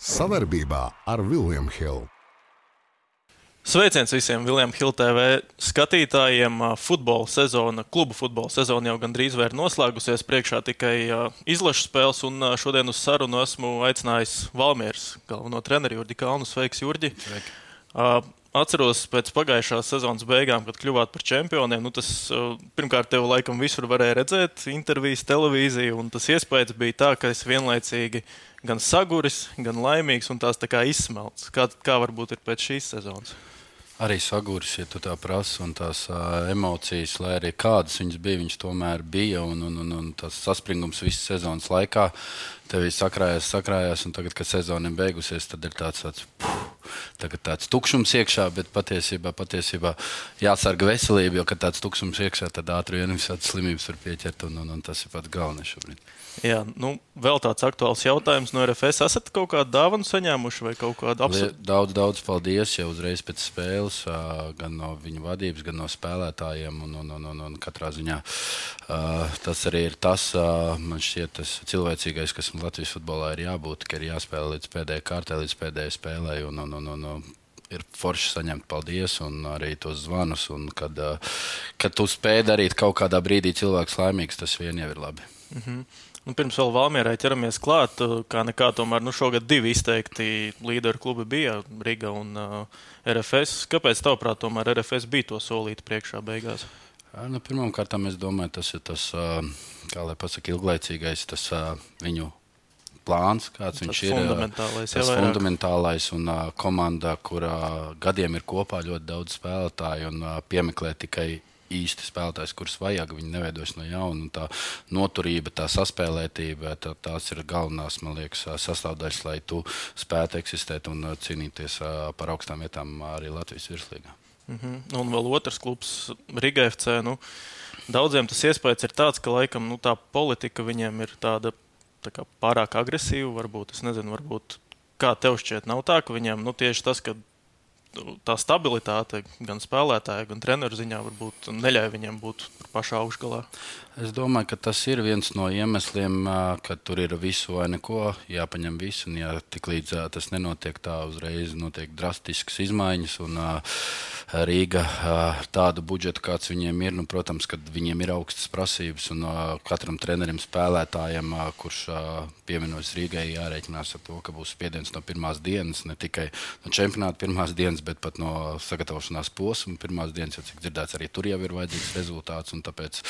Savarbībā ar Vilniņu Hildu. Sveiciens visiem Viljams Hilde TV skatītājiem. Futbola sezona, klubu futbola sezona jau gandrīz ir noslēgusies. Priekšā tikai izlašu spēles, un šodien uz sarunu esmu aicinājis Valmieras galveno treneru Jurģi Kalnu. Sveiks, Jurģi! Sveiki. Atceros pēc pagājušās sezonas beigām, kad kļuvāt par čempioniem. Nu, tas, pirmkārt, tev laikam visur varēja redzēt, intervijas, televīziju, un tas iespējas bija tā, ka es vienlaicīgi gan saguris, gan laimīgs un tās tā kā izsmelts. Kā, kā varbūt ir pēc šīs sezonas? Arī saguris, ja tu tā prasa, un tās uh, emocijas, lai arī kādas viņas bija, viņas tomēr bija. Un, un, un, un tas saspringums visas sezonas laikā tev sakrājās, sakrājās, un tagad, kad sezona ir beigusies, tad ir tāds, tāds, puh, tagad tāds tukšums iekšā, bet patiesībā, patiesībā jāsarga veselība, jo, kad tāds tukšums iekšā, tad ātri vien visādas slimības var pieķert, un, un, un tas ir pats galvenais šobrīd. Jā, nu, vēl tāds aktuāls jautājums no RFS. Esat kaut kādu dāvanu saņēmuši vai kaut kādu apsveicu? Daudz, daudz paldies jau uzreiz pēc spēles, gan no viņu vadības, gan no spēlētājiem. Un, un, un, un, un katrā ziņā tas arī ir tas, man šķiet, tas cilvēcīgais, kas Latvijas futbolā ir jābūt, ka ir jāspēlē līdz pēdējai kārtai, līdz pēdējai spēlei. Un, un, un, un, ir forši saņemt paldies un arī tos zvanus. Un kad, kad tu spēj darīt kaut kādā brīdī cilvēks laimīgs, tas vien jau ir labi. Mm -hmm. Nu, pirms vēl Valmierai ķeramies klāt, kā nekā tomēr nu, šogad divi izteikti līderu klubi bija Riga un uh, RFS. Kāpēc, tavuprāt, tomēr RFS bija to solīti priekšā beigās? Nu, Pirmkārt, es domāju, tas ir tas, kā lai pasakā, ilglaicīgais tas viņu plāns, kāds tas viņš ir. Fundamentālais, tas fundamentālais un uh, komanda, kurā gadiem ir kopā ļoti daudz spēlētāju un uh, piemeklē tikai īsti spēlētājs, kurus vajag. Viņi neveidojas no jauna. Tā noturība, tā saspēlētība, tā, tās ir galvenās liekas, sastāvdaļas, lai tu spētu eksistēt un cīnīties par augstām vietām arī Latvijas virslīgā. Mm -hmm. Un vēl otrs klubs, Riga FC. Nu, daudziem tas iespējas ir tāds, ka laikam nu, tā politika viņiem ir tāda tā pārāk agresīva. Varbūt, es nezinu, varbūt kā tev šķiet, nav tā, ka viņiem nu, tieši tas, ka tā stabilitāte gan spēlētāja, gan treneru ziņā varbūt neļauj viņiem būt pašā augšgalā. Es domāju, ka tas ir viens no iemesliem, ka tur ir visu vai neko, jāpaņem visu. Un, ja tik līdz tas nenotiek tā, uzreiz notiek drastiskas izmaiņas. Un, Rīga tādu budžetu, kāds viņiem ir, nu, protams, ka viņiem ir augstas prasības. Un katram trenerim, spēlētājam, kurš pievienojas Rīgai, jārēķinās ar to, ka būs spiediens no pirmās dienas, ne tikai no čempionāta pirmās dienas, bet pat no sagatavošanās posma pirmās dienas, jo, cik dzirdēts, arī tur jau ir vajadzīgs rezultāts. Tāpēc,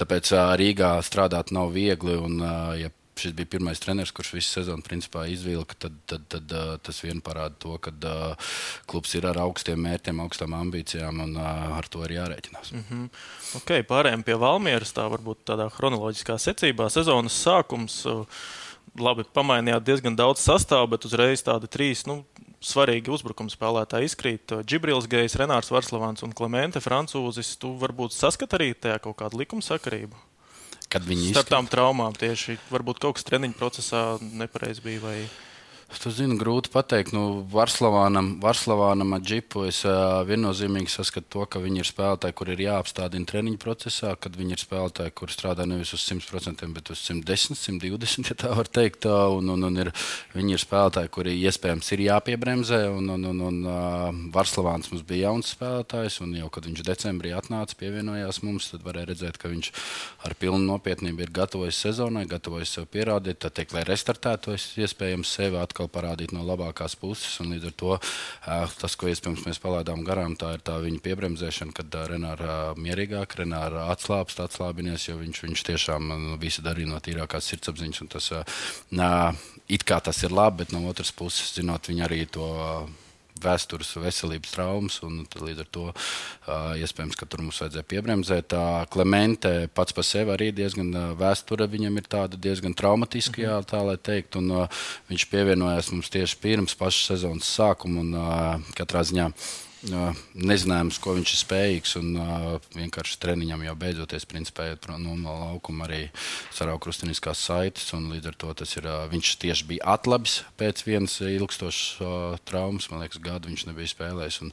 tāpēc Rīgā strādāt nav viegli. Un, ja šis bija pirmais treneris, kurš visu sezonu principā izvilka, tad, tad, tad, tad tas vien parāda to, ka uh, klubs ir ar augstiem mērķiem, augstām ambīcijām un uh, ar to ir jārēķinās. Mm -hmm. okay, pārējiem pie Valmieras, tā varbūt tādā chronoloģiskā secībā. Sezonas sākums. Uh, labi, pamainījāt diezgan daudz sastāvu, bet uzreiz tādi trīs nu, svarīgi uzbrukuma spēlētāji izkrīt. Džibrils Gejs, Renārs Varslavāns un Klemente Francūzis. Tu varbūt saskat arī tajā kaut kādu likumsakarību? kad viņi starp tām traumām tieši varbūt kaut kas treniņu procesā nepareizi bija. Vai... Tu zini, grūti pateikt. Nu, Varslavānam, Varslavānam ar džipu es uh, viennozīmīgi saskatu to, ka viņi ir spēlētāji, kur ir jāapstādina treniņu procesā, kad viņi ir spēlētāji, kur strādā nevis uz 100%, bet uz 110, 120, ja tā var teikt. Un, un, un ir, viņi ir spēlētāji, kuri iespējams ir jāpiebremzē. Un, un, un, un uh, Varslavāns mums bija jauns spēlētājs, un jau kad viņš decembrī atnāca, pievienojās mums, tad varēja redzēt, ka viņš ar pilnu nopietnību ir gatavojis sezonai, gatavojis sev pierādīt, tad, teikt, lai restartētu iespējams sevi atkal atkal parādīt no labākās puses. Līdz ar to tas, ko iespējams mēs palaidām garām, tā ir tā viņa piebremzēšana, kad Renāra mierīgāk, Renāra atslābst, atslābinies, jo viņš, viņš tiešām nu, visu darīja no tīrākās sirdsapziņas. Tas, it kā tas ir labi, bet no otras puses, zinot, viņa arī to vēstures veselības traumas. Līdz ar to iespējams, ka tur mums vajadzēja piebremzēt. Tā Klemente pats par sevi arī diezgan vēsture viņam ir tāda diezgan traumatiska, jā, tā lai teikt. Un, viņš pievienojās mums tieši pirms pašas sezonas sākuma un katrā ziņā. Nezinājām, ko viņš ir spējīgs. Un vienkārši treniņam jau beidzoties, principā, iet no laukuma arī saraukustiniskās saites. Līdz ar to ir, viņš tieši bija atlabis pēc vienas ilgstošas traumas. Man liekas, gadu viņš nebija spēlējis un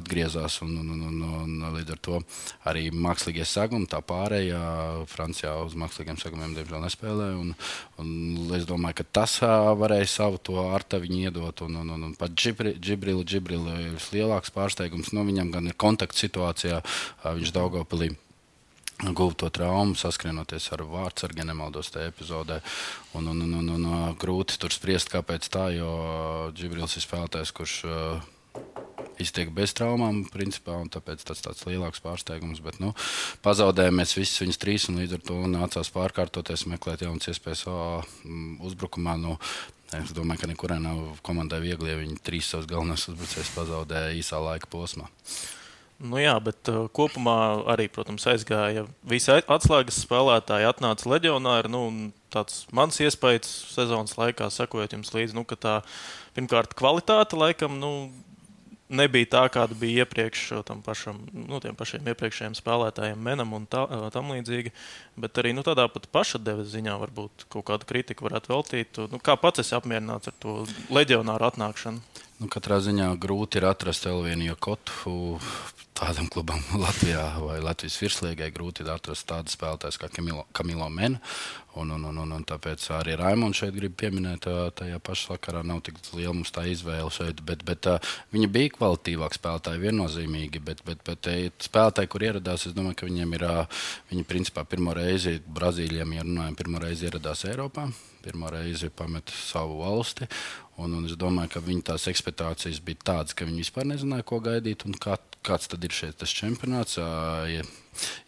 atgriezās. Un, un, un, un, un, līdz ar to arī mākslīgie sagumi, tā pārējā Francijā uz mākslīgiem sagumiem diemžēl nespēlēja. Un Un es domāju, ka tas varēja savu to artaviņu iedot. Un, un, un, un pat Džibrila Džibrila ir lielāks pārsteigums. Nu, viņam gan ir kontakts situācijā, viņš Daugopilī guva to traumu, saskrienoties ar vārdsargu, nemaldos tajā epizodē. Un, un, un, un, un, grūti tur spriest, kāpēc tā, jo Džibrils ir spēlētājs, kurš iztiek bez traumām, principā, un tāpēc tas tāds lielāks pārsteigums. Bet, nu, pazaudējām mēs visus viņus trīs, un līdz ar to nācās pārkārtoties, meklēt jaunas iespējas uzbrukumā. Nu, Es domāju, ka nekurā nav komandai viegli, ja viņi trīs savus galvenos uzbrucējus pazaudēja īsā laika posmā. Nu jā, bet uh, kopumā arī, protams, aizgāja visi atslēgas spēlētāji, atnāca leģionāri. Nu, tāds mans iespējas sezonas laikā, sekojot jums līdzi, nu, ka tā pirmkārt kvalitāte laikam nu, nebija tā, kāda bija iepriekš tam pašam, nu, pašiem iepriekšējiem spēlētājiem, Menam un tā, tam līdzīgi. Bet arī nu, tādā pat pašadeves ziņā varbūt kaut kādu kritiku varētu veltīt. Nu, kā pats esi apmierināts ar to leģionāru atnākšanu? Nu, katrā ziņā grūti ir atrast vēl vienu jokotu tādam klubam Latvijā vai Latvijas virslīgai grūti atrast tādu spēlētāju kā Kamilo, Kamilo Menu. Un, un, un, un, un tāpēc arī Raimons šeit grib pieminēt, tajā pašā sakarā nav tik liela mums tā izvēle šeit. Bet, bet viņi bija kvalitīvāki spēlētāji, viennozīmīgi. Bet, bet, bet spēlētāji, kur ieradās, es domāju, ka viņiem ir, viņi principā pirmo reizi Brazīlijam, ja runājam, pirmo reizi ieradās Eiropā. Pirmā reize pameta savu valsti. Un, un es domāju, ka viņa tās ekspektācijas bija tādas, ka viņi vispār nezināja, ko gaidīt un kā, kāds tad ir šeit tas čempionāts. Ja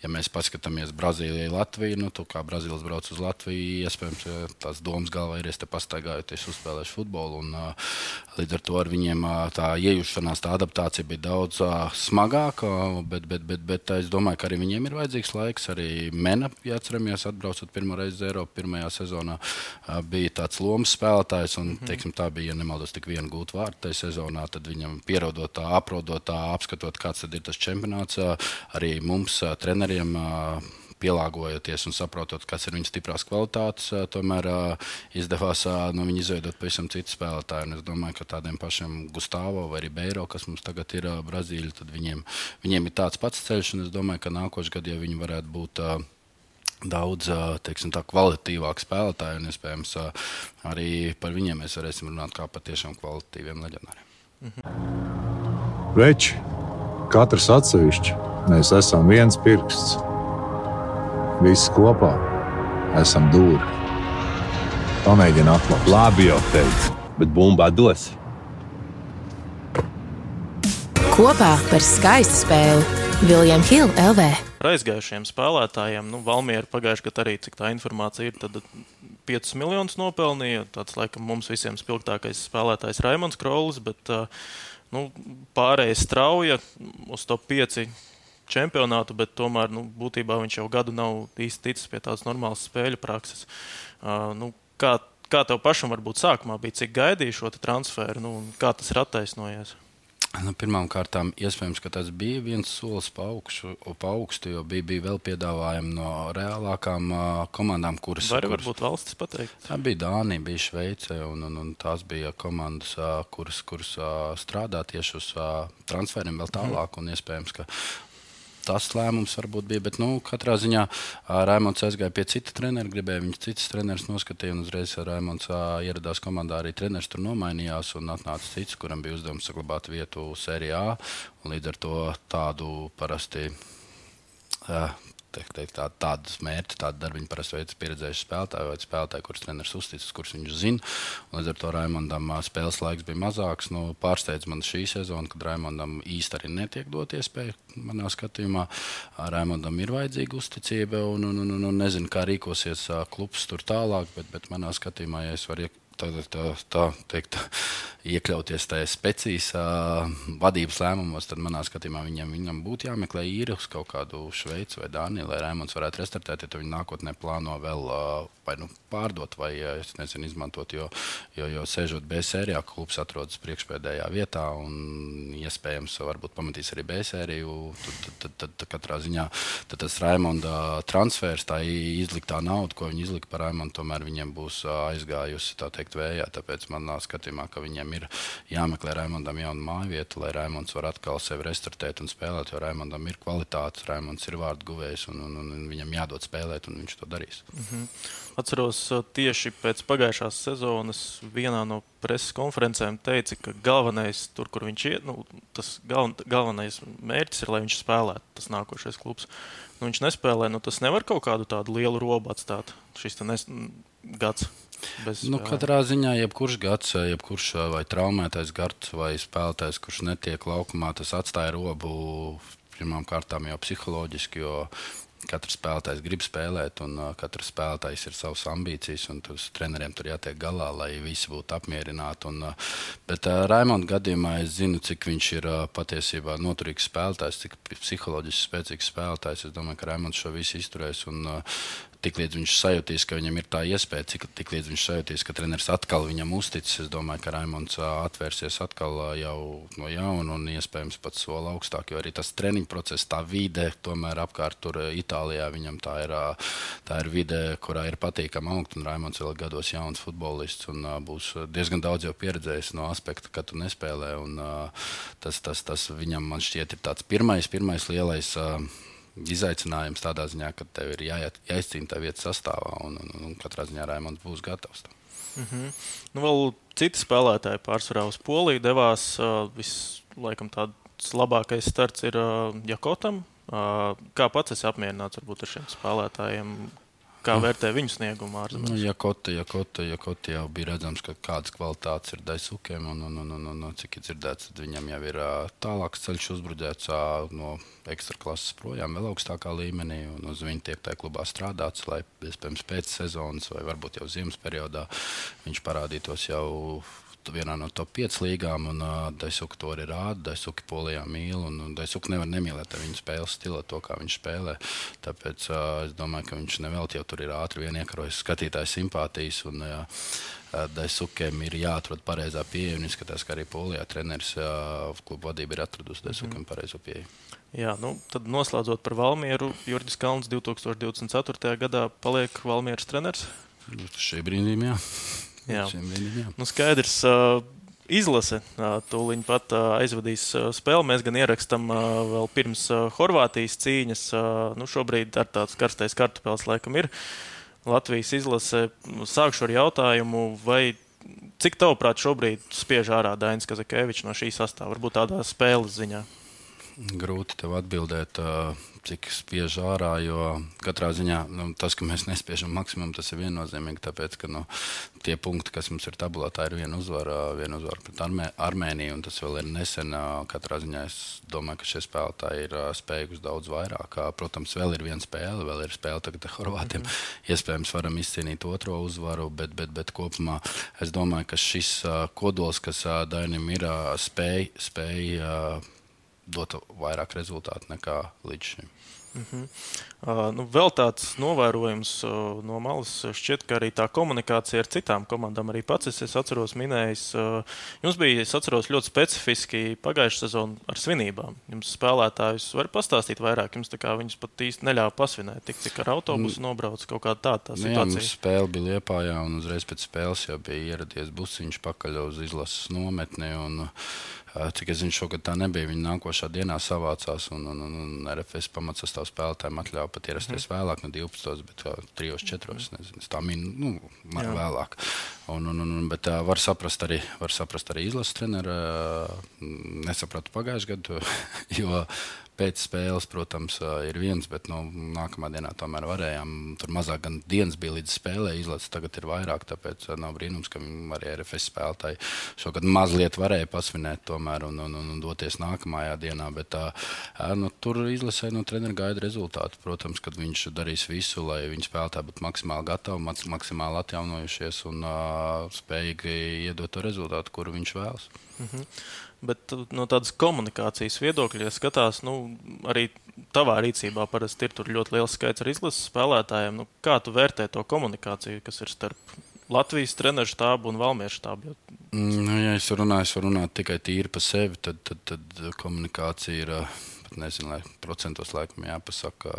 ja mēs paskatāmies Brazīlijai, Latviju, nu, kā Brazīlijas brauc uz Latviju, iespējams, tās domas galvā ir, es te pastaigājoties, uzspēlēšu futbolu. Un, līdz ar to ar viņiem tā iejušanās, tā adaptācija bija daudz smagāka, bet, bet, bet, bet es domāju, ka arī viņiem ir vajadzīgs laiks. Arī Mena, ja atceramies, atbraucot pirmo reizi uz Eiropu, pirmajā sezonā bija tāds lomas spēlētājs, un mhm. teiksim, tā bija, ja nemaldos, tik viena gūta vārta tajā sezonā, tad viņam pierodot, aprodot, apskatot, kāds ir tas čempionāts, arī mums treneriem pielāgojoties un saprotot, kas ir viņa stiprās kvalitātes, tomēr izdevās no viņa izveidot pavisam citu spēlētāju. Un es domāju, ka tādiem pašiem Gustavo vai Ribeiro, kas mums tagad ir Brazīļa, tad viņiem, viņiem ir tāds pats ceļš. Es domāju, ka nākošais gads, ja viņi varētu būt daudz teiksim, kvalitīvāku spēlētāju, un iespējams arī par viņiem mēs varēsim runāt kā par tiešām kvalitīviem leģionāriem. Mhm. Veči, katrs atsevišķi Mēs esam viens pirksts. Visi kopā esam dūri. Pamēģini atklāt. Labi, jau teicu, bet bumba dos. Kopā par skaistu spēli Viljams Hilde LV. Aizgājušiem spēlētājiem, nu, Valmiera pagājušajā gadā arī, cik tā informācija ir, tad 5 miljonus nopelnīja. Tāds, laikam, mums visiem spilgtākais spēlētājs Raimons Krolis, bet nu, pārējais strauja uz to 5 čempionātu, bet tomēr nu, būtībā viņš jau gadu nav īsti ticis pie tādas normālas spēļu prakses. Uh, nu, kā, kā tev pašam varbūt sākumā bija, cik gaidīja šo transferu, nu, un kā tas ir attaisnojies? Nu, Pirmkārt, iespējams, ka tas bija viens solis pa augšu, pa augstu, jo bija, bija vēl piedāvājumi no reālākām uh, komandām, kuras arī kuras, varbūt valstis pateikt. Tā bija Dānija, bija Šveice, un, un, un tās bija komandas, uh, kuras, kuras uh, strādā tieši uz uh, transferiem vēl tālāk. Mm. Iespējams, ka tas lēmums varbūt bija. Bet, nu, katrā ziņā Raimons aizgāja pie cita trenera, gribēja viņas citas treneris noskatīt. Uzreiz Raimons ieradās komandā, arī treneris tur nomainījās un atnāca cits, kuram bija uzdevums saglabāt vietu Sērijā. Līdz ar to tādu parasti. Uh, teikt, teikt, tā, tādus mērķus, tādu darbu parasti veids pieredzējuši spēlētāji vai spēlētāji, kurus treneris uzticas, kurus viņš zina. Līdz ar to Raimondam spēles laiks bija mazāks. Nu, pārsteidz man šī sezona, kad Raimondam īsti arī netiek dot iespēju. Manā skatījumā Raimondam ir vajadzīga uzticība un, un, un, un, un nezinu, kā rīkosies klubs tur tālāk, bet, bet manā skatījumā, ja es varu tā, tā, tā teikt, iekļauties tajā specijas vadības lēmumos, tad manā skatījumā viņam, viņam būtu jāmeklē īri uz kaut kādu Šveici vai Dāniju, lai Rēmons varētu restartēt, ja viņi nākotnē plāno vēl vai nu pārdot, vai nezinu, izmantot. Jo, jo, jo sēžot B sērijā, klubs atrodas priekšpēdējā vietā un iespējams varbūt pamatīs arī B sēriju. Tad, tad, tad, tad katrā ziņā tad tas Raimonda transfers, tā izliktā nauda, ko viņi izlika par Raimondu, tomēr viņiem būs aizgājusi teikt, vējā. Tāpēc manā skatījumā, ka viņiem ir jāmeklē Raimondam jauna māja vieta, lai Raimonds var atkal sevi restartēt un spēlēt, jo Raimondam ir kvalitātes, Raimonds ir vārdu guvējs un, un, un viņam jādod spēlēt, un viņš to darīs. Mm -hmm. Atceros, tieši pēc pagājušās sezonas vienā no preses konferencēm teica, ka galvenais, tur, kur viņš iet, nu, tas galven, galvenais mērķis ir, lai viņš spēlētu tas nākošais klubs. Nu, viņš nespēlē, nu, tas nevar kaut kādu tādu lielu robu atstāt. Šis nes, gads. Bez, nu, katrā ziņā, jebkurš gads, jebkurš vai traumētais gads, vai spēlētājs, kurš netiek laukumā, tas atstāja robu pirmām kārtām jau psiholoģiski. Jo Katrs spēlētājs grib spēlēt, un uh, katrs spēlētājs ir savas ambīcijas, un tur treneriem tur jātiek galā, lai visi būtu apmierināti. Un, uh, bet uh, Raimonda gadījumā es zinu, cik viņš ir uh, patiesībā noturīgs spēlētājs, cik psiholoģiski spēcīgs spēlētājs. Es domāju, ka Raimonds šo visu izturēs. Un, uh, tiklīdz viņš sajūtīs, ka viņam ir tā iespēja, cik tiklīdz viņš sajūtīs, ka treneris atkal viņam uzticis, es domāju, ka Raimons atvērsies atkal jau no jauna un iespējams pat soli augstāk. Jo arī tas treniņu process, tā vide, tomēr apkārt tur Itālijā viņam tā ir, tā ir vide, kurā ir patīkami augt. Un Raimons vēl gados jauns futbolists un būs diezgan daudz jau pieredzējis no aspekta, ka tu nespēlē. Un, tas, tas, tas viņam man šķiet ir tāds pirmais, pirmais lielais izaicinājums tādā ziņā, ka tev ir jāiet, jāizcīna tā vieta sastāvā, un, un, un katrā ziņā Raimonds būs gatavs. Tam. Mm -hmm. nu, vēl citi spēlētāji pārsvarā uz Poliju devās. Uh, Vislabākais tāds labākais starts ir uh, Jakotam. Uh, kā pats esi apmierināts varbūt, ar šiem spēlētājiem? Kā vērtē viņu sniegumu ārzemēs? Nu, ja Kota, ja Kota, ja Kota jau bija redzams, ka kādas kvalitātes ir Daisukiem, un, un, un, un, un, un cik ir dzirdēts, tad viņam jau ir tālāks ceļš uzbruģēts no ekstra klases projām, vēl augstākā līmenī, un uz viņu tiek tajā klubā strādāts, lai iespējams pēc sezonas vai varbūt jau ziemas periodā viņš parādītos jau vienā no top 5 līgām, un uh, Daisuka to arī rāda. Daisuka polijā mīl, un, un Daisuka nevar nemīlēt viņa spēles stilu, to, kā viņš spēlē. Tāpēc uh, es domāju, ka viņš nevelti jau tur ir ātri vien iekarojis skatītāju simpātijas. Un, uh, Daisukiem ir jāatrod pareizā pieeja, un izskatās, ka arī Polijā treneris klubu vadība ir atradusi Daisukiem mm. pareizo pieeju. Jā, nu, tad noslēdzot par Valmieru, Jurģis Kalns 2024. gadā paliek Valmieras treneris. Šī brīdī, jā. Jā, nu, skaidrs. Uh, izlase uh, tūlīt pat uh, aizvadīs uh, spēli. Mēs gan ierakstām vēl pirms Horvātijas cīņas. Nu, šobrīd ar tāds karstais kartupēlis laikam ir Latvijas izlase. Sākšu ar jautājumu, vai cik tavuprāt šobrīd spiež ārā Dainis Kazakēvičs no šī sastāvā, varbūt tādā spēles ziņā? Grūti tev atbildēt, cik spiež ārā, jo katrā ziņā nu, tas, ka mēs nespiežam maksimumu, tas ir viennozīmīgi. Tāpēc, ka nu, tie punkti, kas mums ir tabulā, tā ir viena uzvara, viena uzvara pret Armē, Armēniju, un tas vēl ir nesen. Katrā ziņā es domāju, ka šie spēlētāji ir spējuši daudz vairāk. Protams, vēl ir viena spēle, vēl ir spēle tagad ar Horvātiem. Mm. Iespējams, varam izcīnīt otro uzvaru, bet, bet, bet kopumā es domāju, ka šis kodols, kas Dainim ir, spēj. spēj dot vairāk rezultātu nekā līdz šim. Uh -huh. uh, nu, vēl tāds novērojums uh, no malas šķiet, ka arī tā komunikācija ar citām komandām, arī pats es, es atceros, minējis, uh, jums bija, es atceros, ļoti specifiski pagājušā sezona ar svinībām. Jums spēlētājus var pastāstīt vairāk, jums viņus pat īsti neļāva pasvinēt, tik cik ar autobusu mm. nobrauc kaut kāda tāda tā situācija. Nu, jā, spēle bija Liepājā, un uzreiz pēc spēles jau bija ieradies busiņš pakaļ uz izlases nometni. Un, uh, Cik es zinu, šogad tā nebija. Viņi nākošā dienā savācās, un, un, un, un RFS pamatsastāvā spēlētājiem atļāva pat ierasties mm. vēlāk, no 12. bet 3. 4. nezinu, tā min, nu, vēlāk. Un, un, un, bet uh, var, saprast arī, var saprast arī izlases treneru. Uh, nesapratu pagājušajā gadā, jo Pēc spēles, protams, ir viens, bet nu, nākamā dienā tomēr varējām. Tur mazāk gan dienas bija līdz spēlē, izlaists tagad ir vairāk. Tāpēc nav brīnums, ka arī RFS spēlētāji šogad mazliet varēja pasvinēt tomēr un, un, un, doties nākamajā dienā. Bet, tā, nu, tur izlasē no treneru gaida rezultātu. Protams, kad viņš darīs visu, lai viņa spēlētāji būtu maksimāli gatavi, maksimāli atjaunojušies un uh, spējīgi iedot to rezultātu, kuru viņš vēlas. Mm -hmm. Bet uh, no tādas komunikācijas viedokļa, ja skatās, nu, arī tavā rīcībā parasti ir ļoti liels skaits ar izlases spēlētājiem. Nu, kā tu vērtē to komunikāciju, kas ir starp Latvijas treneru štābu un Valmiešu štābu? Mm, nu, ja es runāju, es varu runāt tikai tīri par sevi, tad, tad, tad komunikācija ir nezinu, lai procentos laikam jāpasaka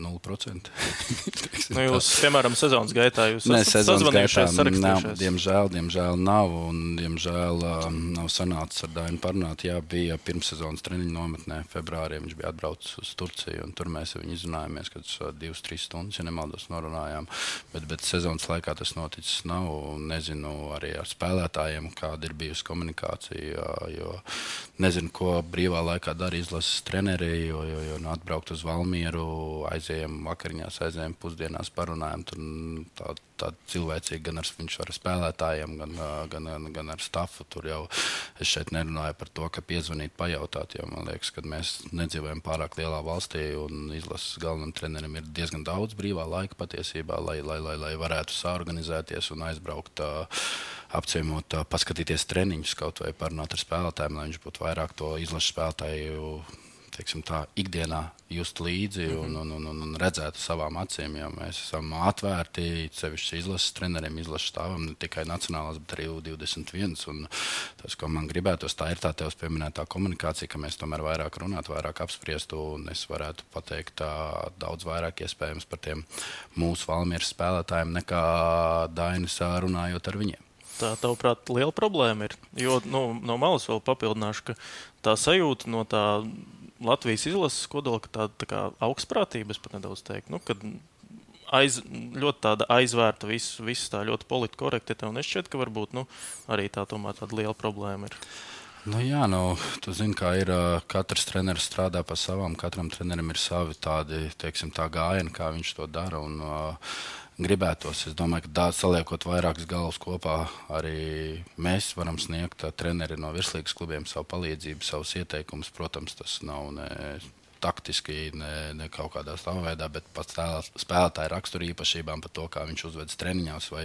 0%. nu, jūs, piemēram, sezonas gaitā jūs esat sezonas gaitā nav, diemžēl, diemžēl nav. Un, diemžēl um, nav sanācis ar Dainu parunāt. Jā, bija pirmssezonas treniņu nometnē februārī. Viņš bija atbraucis uz Turciju, un tur mēs viņu izrunājāmies, kad uh, divas, trīs stundas, ja nemaldos, norunājām. Bet, bet sezonas laikā tas noticis nav. un Nezinu arī ar spēlētājiem, kāda ir bijusi komunikācija. Jo nezinu, ko brīvā laikā dara izlases treneri. Jo, jo, jo nu, atbraukt uz Valmieru, aizējām vakariņās, aizējām pusdienās, parunājām. Tur mm, tā, tā cilvēcīgi gan ar, ar spēlētājiem, gan, gan, gan, gan ar stafu. Tur jau es šeit nerunāju par to, ka piezvanīt, pajautāt. Jo man liekas, ka mēs nedzīvojam pārāk lielā valstī un izlases galvenam trenerim ir diezgan daudz brīvā laika patiesībā, lai, lai, lai, lai varētu saorganizēties un aizbraukt. Apciemot, paskatīties treniņus, kaut vai parunāt ar spēlētājiem, lai viņš būtu vairāk to izlases spēlētāju teiksim, tā, ikdienā just līdzi un, un, un, un redzētu savām acīm. Jo mēs esam atvērti sevišķi izlases treneriem, izlases stāvam, ne tikai nacionālās, bet arī U21. Un Tas, ko man gribētos, tā ir tā tevis pieminētā komunikācija, ka mēs tomēr vairāk runātu, vairāk apspriestu, un es varētu pateikt tā, daudz vairāk iespējams par tiem mūsu valmieras spēlētājiem nekā Dainis runājot ar viņiem. Tā, tavuprāt, liela problēma ir. Jo nu, no malas vēl papildināšu, ka tā sajūta no tā Latvijas izlases kodola, tāda tā kā augstprātība, es pat nedaudz teiktu, nu, aiz, ļoti tāda aizvērta, viss vis tā ļoti politiski korekti. Un es šķiet, ka varbūt nu, arī tā tomēr tāda liela problēma ir. Nu, jā, nu, tu zini, kā ir. Katrs treneris strādā pa savām, katram trenerim ir savi tādi, teiksim, tā gājieni, kā viņš to dara. Un, uh, gribētos, es domāju, ka tā, saliekot vairākas galvas kopā, arī mēs varam sniegt ā, treneri no virslīgas klubiem savu palīdzību, savus ieteikumus. Protams, tas nav ne taktiski, ne, ne kaut kādā stāvā veidā, bet pats spēlētāja rakstura īpašībām, par to, kā viņš uzvedas treniņos, vai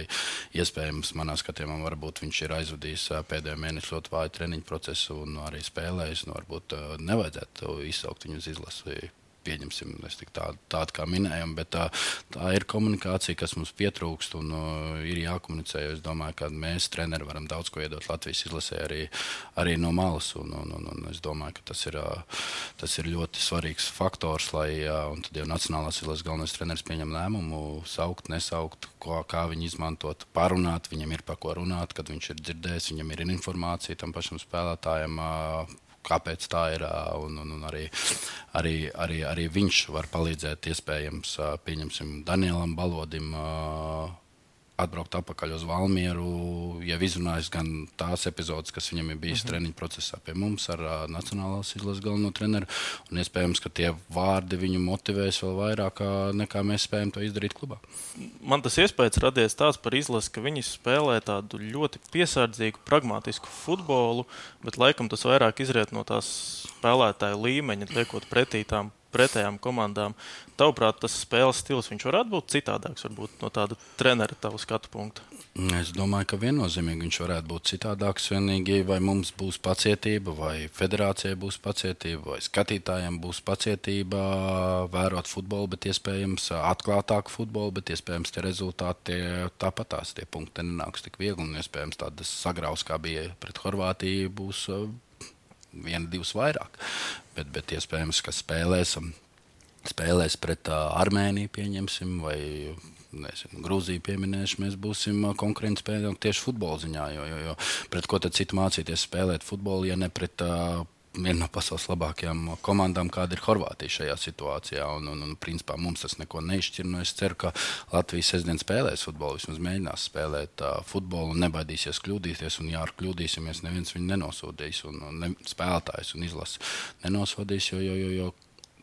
iespējams, manā skatījumā, varbūt viņš ir aizvadījis ā, pēdējo mēnesi ļoti vāju treniņu procesu un arī spēlējis. Nu, varbūt ā, nevajadzētu izsaukt viņu uz izlasi. Pieņemsim, tādu, tādu kā minējām, bet tā, tā ir komunikācija, kas mums pietrūkst un uh, ir jākomunicē. Es domāju, ka mēs, treneri, varam daudz ko iedot Latvijas izlasē arī, arī no malas. Un, un, un, un es domāju, ka tas ir, uh, tas ir ļoti svarīgs faktors, lai uh, tad jau Nacionālās izlases galvenais treneris pieņem lēmumu, saukt, nesaukt, ko, kā viņu izmantot, parunāt. Viņam ir par ko runāt, kad viņš ir dzirdējis, viņam ir informācija tam pašam spēlētājam. Uh, kāpēc tā ir. Un, un, un arī, arī, arī, arī viņš var palīdzēt, iespējams, Danielam Balodim. Atbraukt atpakaļ uz Valmieru, jau izrunājis gan tās epizodes, kas viņam ir bijis uh -huh. treniņu procesā pie mums ar uh, Nacionālās izlases galveno treneru. Un iespējams, ka tie vārdi viņu motivēs vēl vairāk, nekā mēs spējam to izdarīt klubā. Man tas iespējas radies tāds par izlasi, ka viņi spēlē tādu ļoti piesardzīgu, pragmatisku futbolu, bet laikam tas vairāk izriet no tās spēlētāju līmeņa, liekot pretī tām pretējām komandām. Tavuprāt, tas spēles stils varētu būt citādāks, varbūt no tāda trenera tavu skatu punkta. Es domāju, ka viennozīmīgi viņš varētu būt citādāks. Vienīgi vai mums būs pacietība, vai federācijai būs pacietība, vai skatītājiem būs pacietība vērot futbolu, bet iespējams atklātāku futbolu, bet iespējams tie rezultāti tāpatās, tie punkti nenāks tik viegli. Un iespējams tādas sagraus, kā bija pret Horvātiju, būs viena, divas vairāk. Bet, bet iespējams, ka spēlēsim. Spēlēs pret Armēniju, pieņemsim, vai nezinu, Grūziju pieminēšu, mēs būsim ā, konkurenti spēlēt tieši futbola ziņā. Jo, jo, jo pret ko tad citu mācīties spēlēt futbolu, ja ne pret uh, vienu no pasaules labākajām komandām, kāda ir Horvātija šajā situācijā. Un, un, un principā mums tas neko neizšķir. Nu, es ceru, ka Latvijas sestdien spēlēs futbolu, vismaz mēģinās spēlēt uh, futbolu un nebaidīsies kļūdīties. Un, ja ar kļūdīsimies, neviens viņu nenosodīs, un, un ne, spēlētājs un izlases nenosodīs. Jo, jo, jo, jo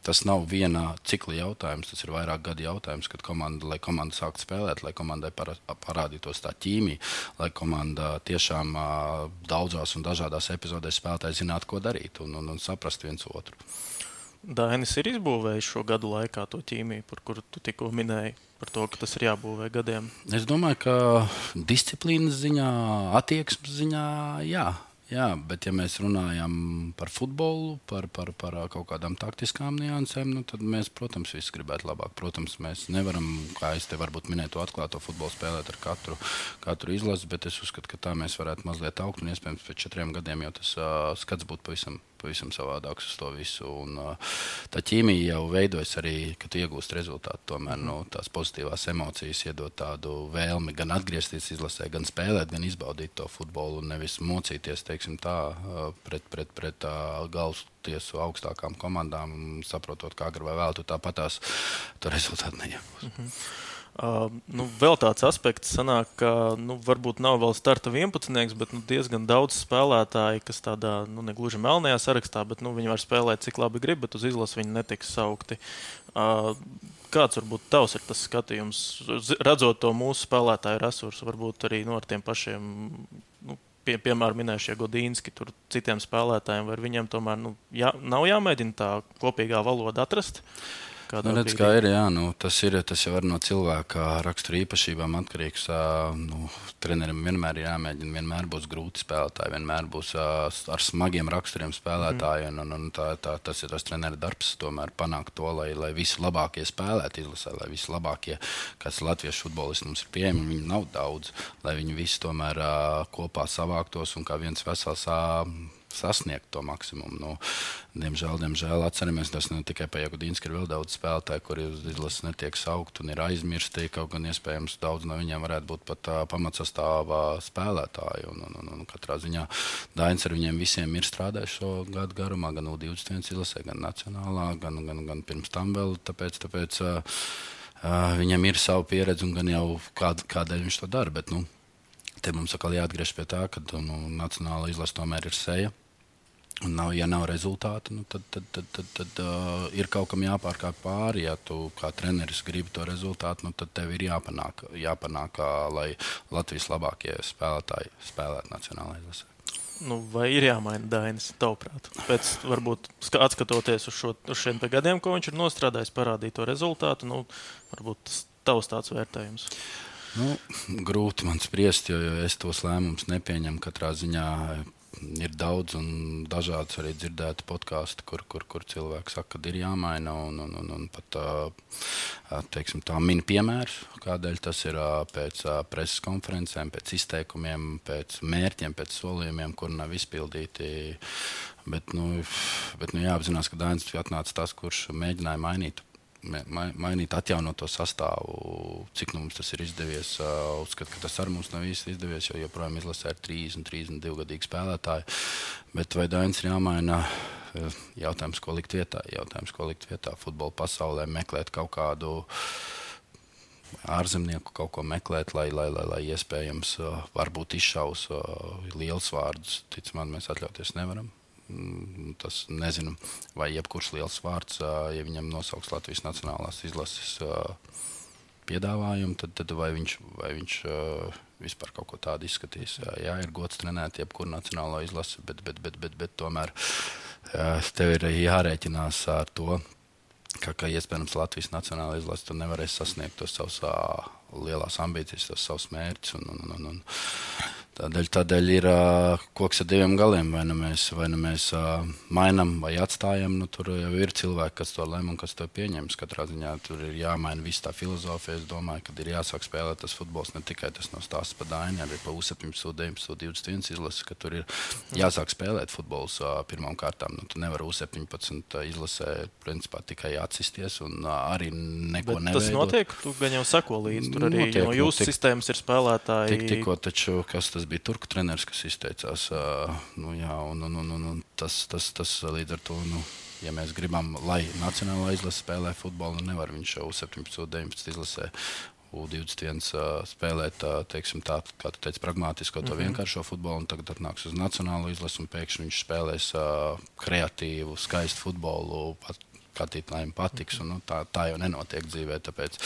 Tas nav viena cikla jautājums, tas ir vairāk gadu jautājums, kad komanda, lai komanda sāktu spēlēt, lai komandai parādītos tā ķīmija, lai komanda tiešām daudzās un dažādās epizodēs spēlētāji zinātu, ko darīt un, un, un saprast viens otru. Dainis ir izbūvējis šo gadu laikā to ķīmiju, par kuru tu tikko minēji, par to, ka tas ir jābūvē gadiem. Es domāju, ka disciplīnas ziņā, attieksmes ziņā, jā. Jā, bet, ja mēs runājam par futbolu, par, par, par kaut kādām taktiskām niansēm, nu, tad mēs, protams, visi gribētu labāk. Protams, mēs nevaram, kā es te varbūt minēju, to atklāto futbolu spēlēt ar katru, katru izlasi, bet es uzskatu, ka tā mēs varētu mazliet augt. Un iespējams, pēc četriem gadiem jau tas uh, skats būtu pavisam, pavisam savādāks uz to visu. Un, tā ķīmija jau veidojas arī, kad tu iegūsti rezultātu. Tomēr nu, tās pozitīvās emocijas iedod tādu vēlmi gan atgriezties izlasē, gan spēlēt, gan izbaudīt to futbolu un nevis mocīties teiksim, tā, pret, pret, pret uh, galvas tiesu augstākām komandām, saprotot, kā agrāk vai vēl tu tāpatās to rezultātu neiegūsi. Mm -hmm. Uh, nu, vēl tāds aspekts, sanāk, ka nu, varbūt nav vēl starta 11, bet nu, diezgan daudz spēlētāju, kas tādā nu, negluži melnajā sarakstā, bet nu, viņi var spēlēt cik labi grib, bet uz izlases viņi netiks saukti. Uh, kāds varbūt tavs ir tas skatījums, redzot to mūsu spēlētāju resursu, varbūt arī nu, tiem pašiem. Nu, Pie, piemēram, minējušie Godīnski, tur citiem spēlētājiem, vai viņiem tomēr nu, jā, nav jāmēģina tā kopīgā valoda atrast. Uh, Nu, redz, kā ir, jā, nu, tas ir tas jau ir no cilvēka rakstura īpašībām atkarīgs. Nu, trenerim vienmēr ir jāmēģina, vienmēr būs grūti spēlētāji, vienmēr būs ar smagiem raksturiem spēlētāji. Mm. Un, un tā, tā, tas ir tas treneru darbs, tomēr panākt to, lai, lai visi labākie spēlētu izlasē, lai visi labākie, kas latviešu futbolisti mums ir pieejami, viņu nav daudz, lai viņi visi tomēr kopā savāktos un kā viens vesels sasniegt to maksimumu. Nu, diemžēl, diemžēl atceramies, tas ne tikai par Jēkabīnu, ir vēl daudz spēlētāju, kuri uz izlases netiek saukti un ir aizmirsti. Kaut gan iespējams daudz no viņiem varētu būt pat uh, pamatsastāvā spēlētāji. Un, un, un, un katrā ziņā Dainis ar viņiem visiem ir strādājis šo gadu garumā, gan U21 izlasē, gan nacionālā, gan, gan, gan pirms tam vēl. Tāpēc, tāpēc uh, uh, viņam ir sava pieredze un gan jau kād, kādēļ viņš to dara. Bet, nu, Te mums atkal jāatgriežas pie tā, ka nu, nacionāla izlase tomēr ir seja. Un nav, ja nav rezultātu, nu, tad, tad, tad, tad, tad uh, ir kaut kam jāpārkāpj pāri. Ja tu kā treneris gribi to rezultātu, nu, tad tev ir jāpanāk, jāpanāk lai Latvijas labākie spēlētāji spēlētu nacionālajā izlasē. Nu, vai ir jāmaina Dainis, tavuprāt? Pēc varbūt skatoties uz, šo, uz šiem gadiem, ko viņš ir nostrādājis, parādīt to rezultātu, nu, varbūt tas tavs tāds vērtējums. Nu, grūti man spriest, jo, jo es tos lēmumus nepieņemu. Katrā ziņā ir daudz un dažādas arī dzirdēti podkāsti, kur, kur, kur cilvēki saka, ka ir jāmaina. Un, un, un, un pat teiksim, tā min piemērus, kādēļ tas ir pēc preses konferencēm, pēc izteikumiem, pēc mērķiem, pēc solījumiem, kur nav izpildīti. Bet, nu, bet nu, jāapzinās, ka Dainis atnāca tas, kurš mēģināja mainīt mainīt, atjaunot to sastāvu, cik nu mums tas ir izdevies. Uzskatu, ka tas arī mums nav īsti izdevies, jo joprojām izlasē ir 30, 32 gadīgi spēlētāji. Bet vai Dainis ir jāmaina? Jautājums, ko likt vietā? Jautājums, ko likt vietā futbola pasaulē, meklēt kaut kādu ārzemnieku kaut ko meklēt, lai, lai, lai, lai iespējams varbūt izšaus liels vārdus. Ticamāk, mēs atļauties nevaram. Mm, tas nezinu, vai jebkurš liels vārds, ja viņam nosauks Latvijas Nacionālās izlases piedāvājumu, tad, tad vai viņš, vai viņš vispār kaut ko tādu izskatīs. Jā, ir gods trenēt jebkuru nacionālo izlasi, bet, bet, bet, bet, bet tomēr tev ir jārēķinās ar to, ka, ka iespējams Latvijas Nacionālā izlase tu nevarēsi sasniegt tos savus lielās ambīcijas, tos savus mērķus. Un, un, un, un, Tādēļ, tādēļ ir uh, koks ar diviem galiem. Vai nu mēs, vai nu mēs uh, mainām vai atstājam, nu, tur jau ir cilvēki, kas to lem un kas to pieņems. Katrā ziņā tur ir jāmaina viss tā filozofija. Es domāju, ka ir jāsāk spēlēt tas futbols ne tikai tas no stāsta par Dainu, arī par U17, U19, U21 izlasi, ka tur ir jāsāk spēlēt futbols uh, pirmām kārtām. Nu, tu nevari U17 izlasē principā tikai atsisties un uh, arī neko neveidot. Tas notiek, tu gan jau sako līdzi. Tur arī notiek, no jūsu notiek, sistēmas ir spēlētāji. Tik, tikko taču, kas tas tas bija turku treneris, kas izteicās. Nu, jā, un, un, un, un tas, tas, tas līdz ar to. Nu, ja mēs gribam, lai Nacionālā izlase spēlē futbolu, nu nevar viņš jau 17, 19 izlasē. U21 uh, spēlēt, teiksim, tā, kā tu teici, pragmātisko, to mm -hmm. vienkāršo futbolu, un tagad atnāks uz nacionālo izlasi, un pēkšņi viņš spēlēs kreatīvu, skaistu futbolu, pat skatītājiem patiks. Un, nu, tā, tā jau nenotiek dzīvē. Tāpēc,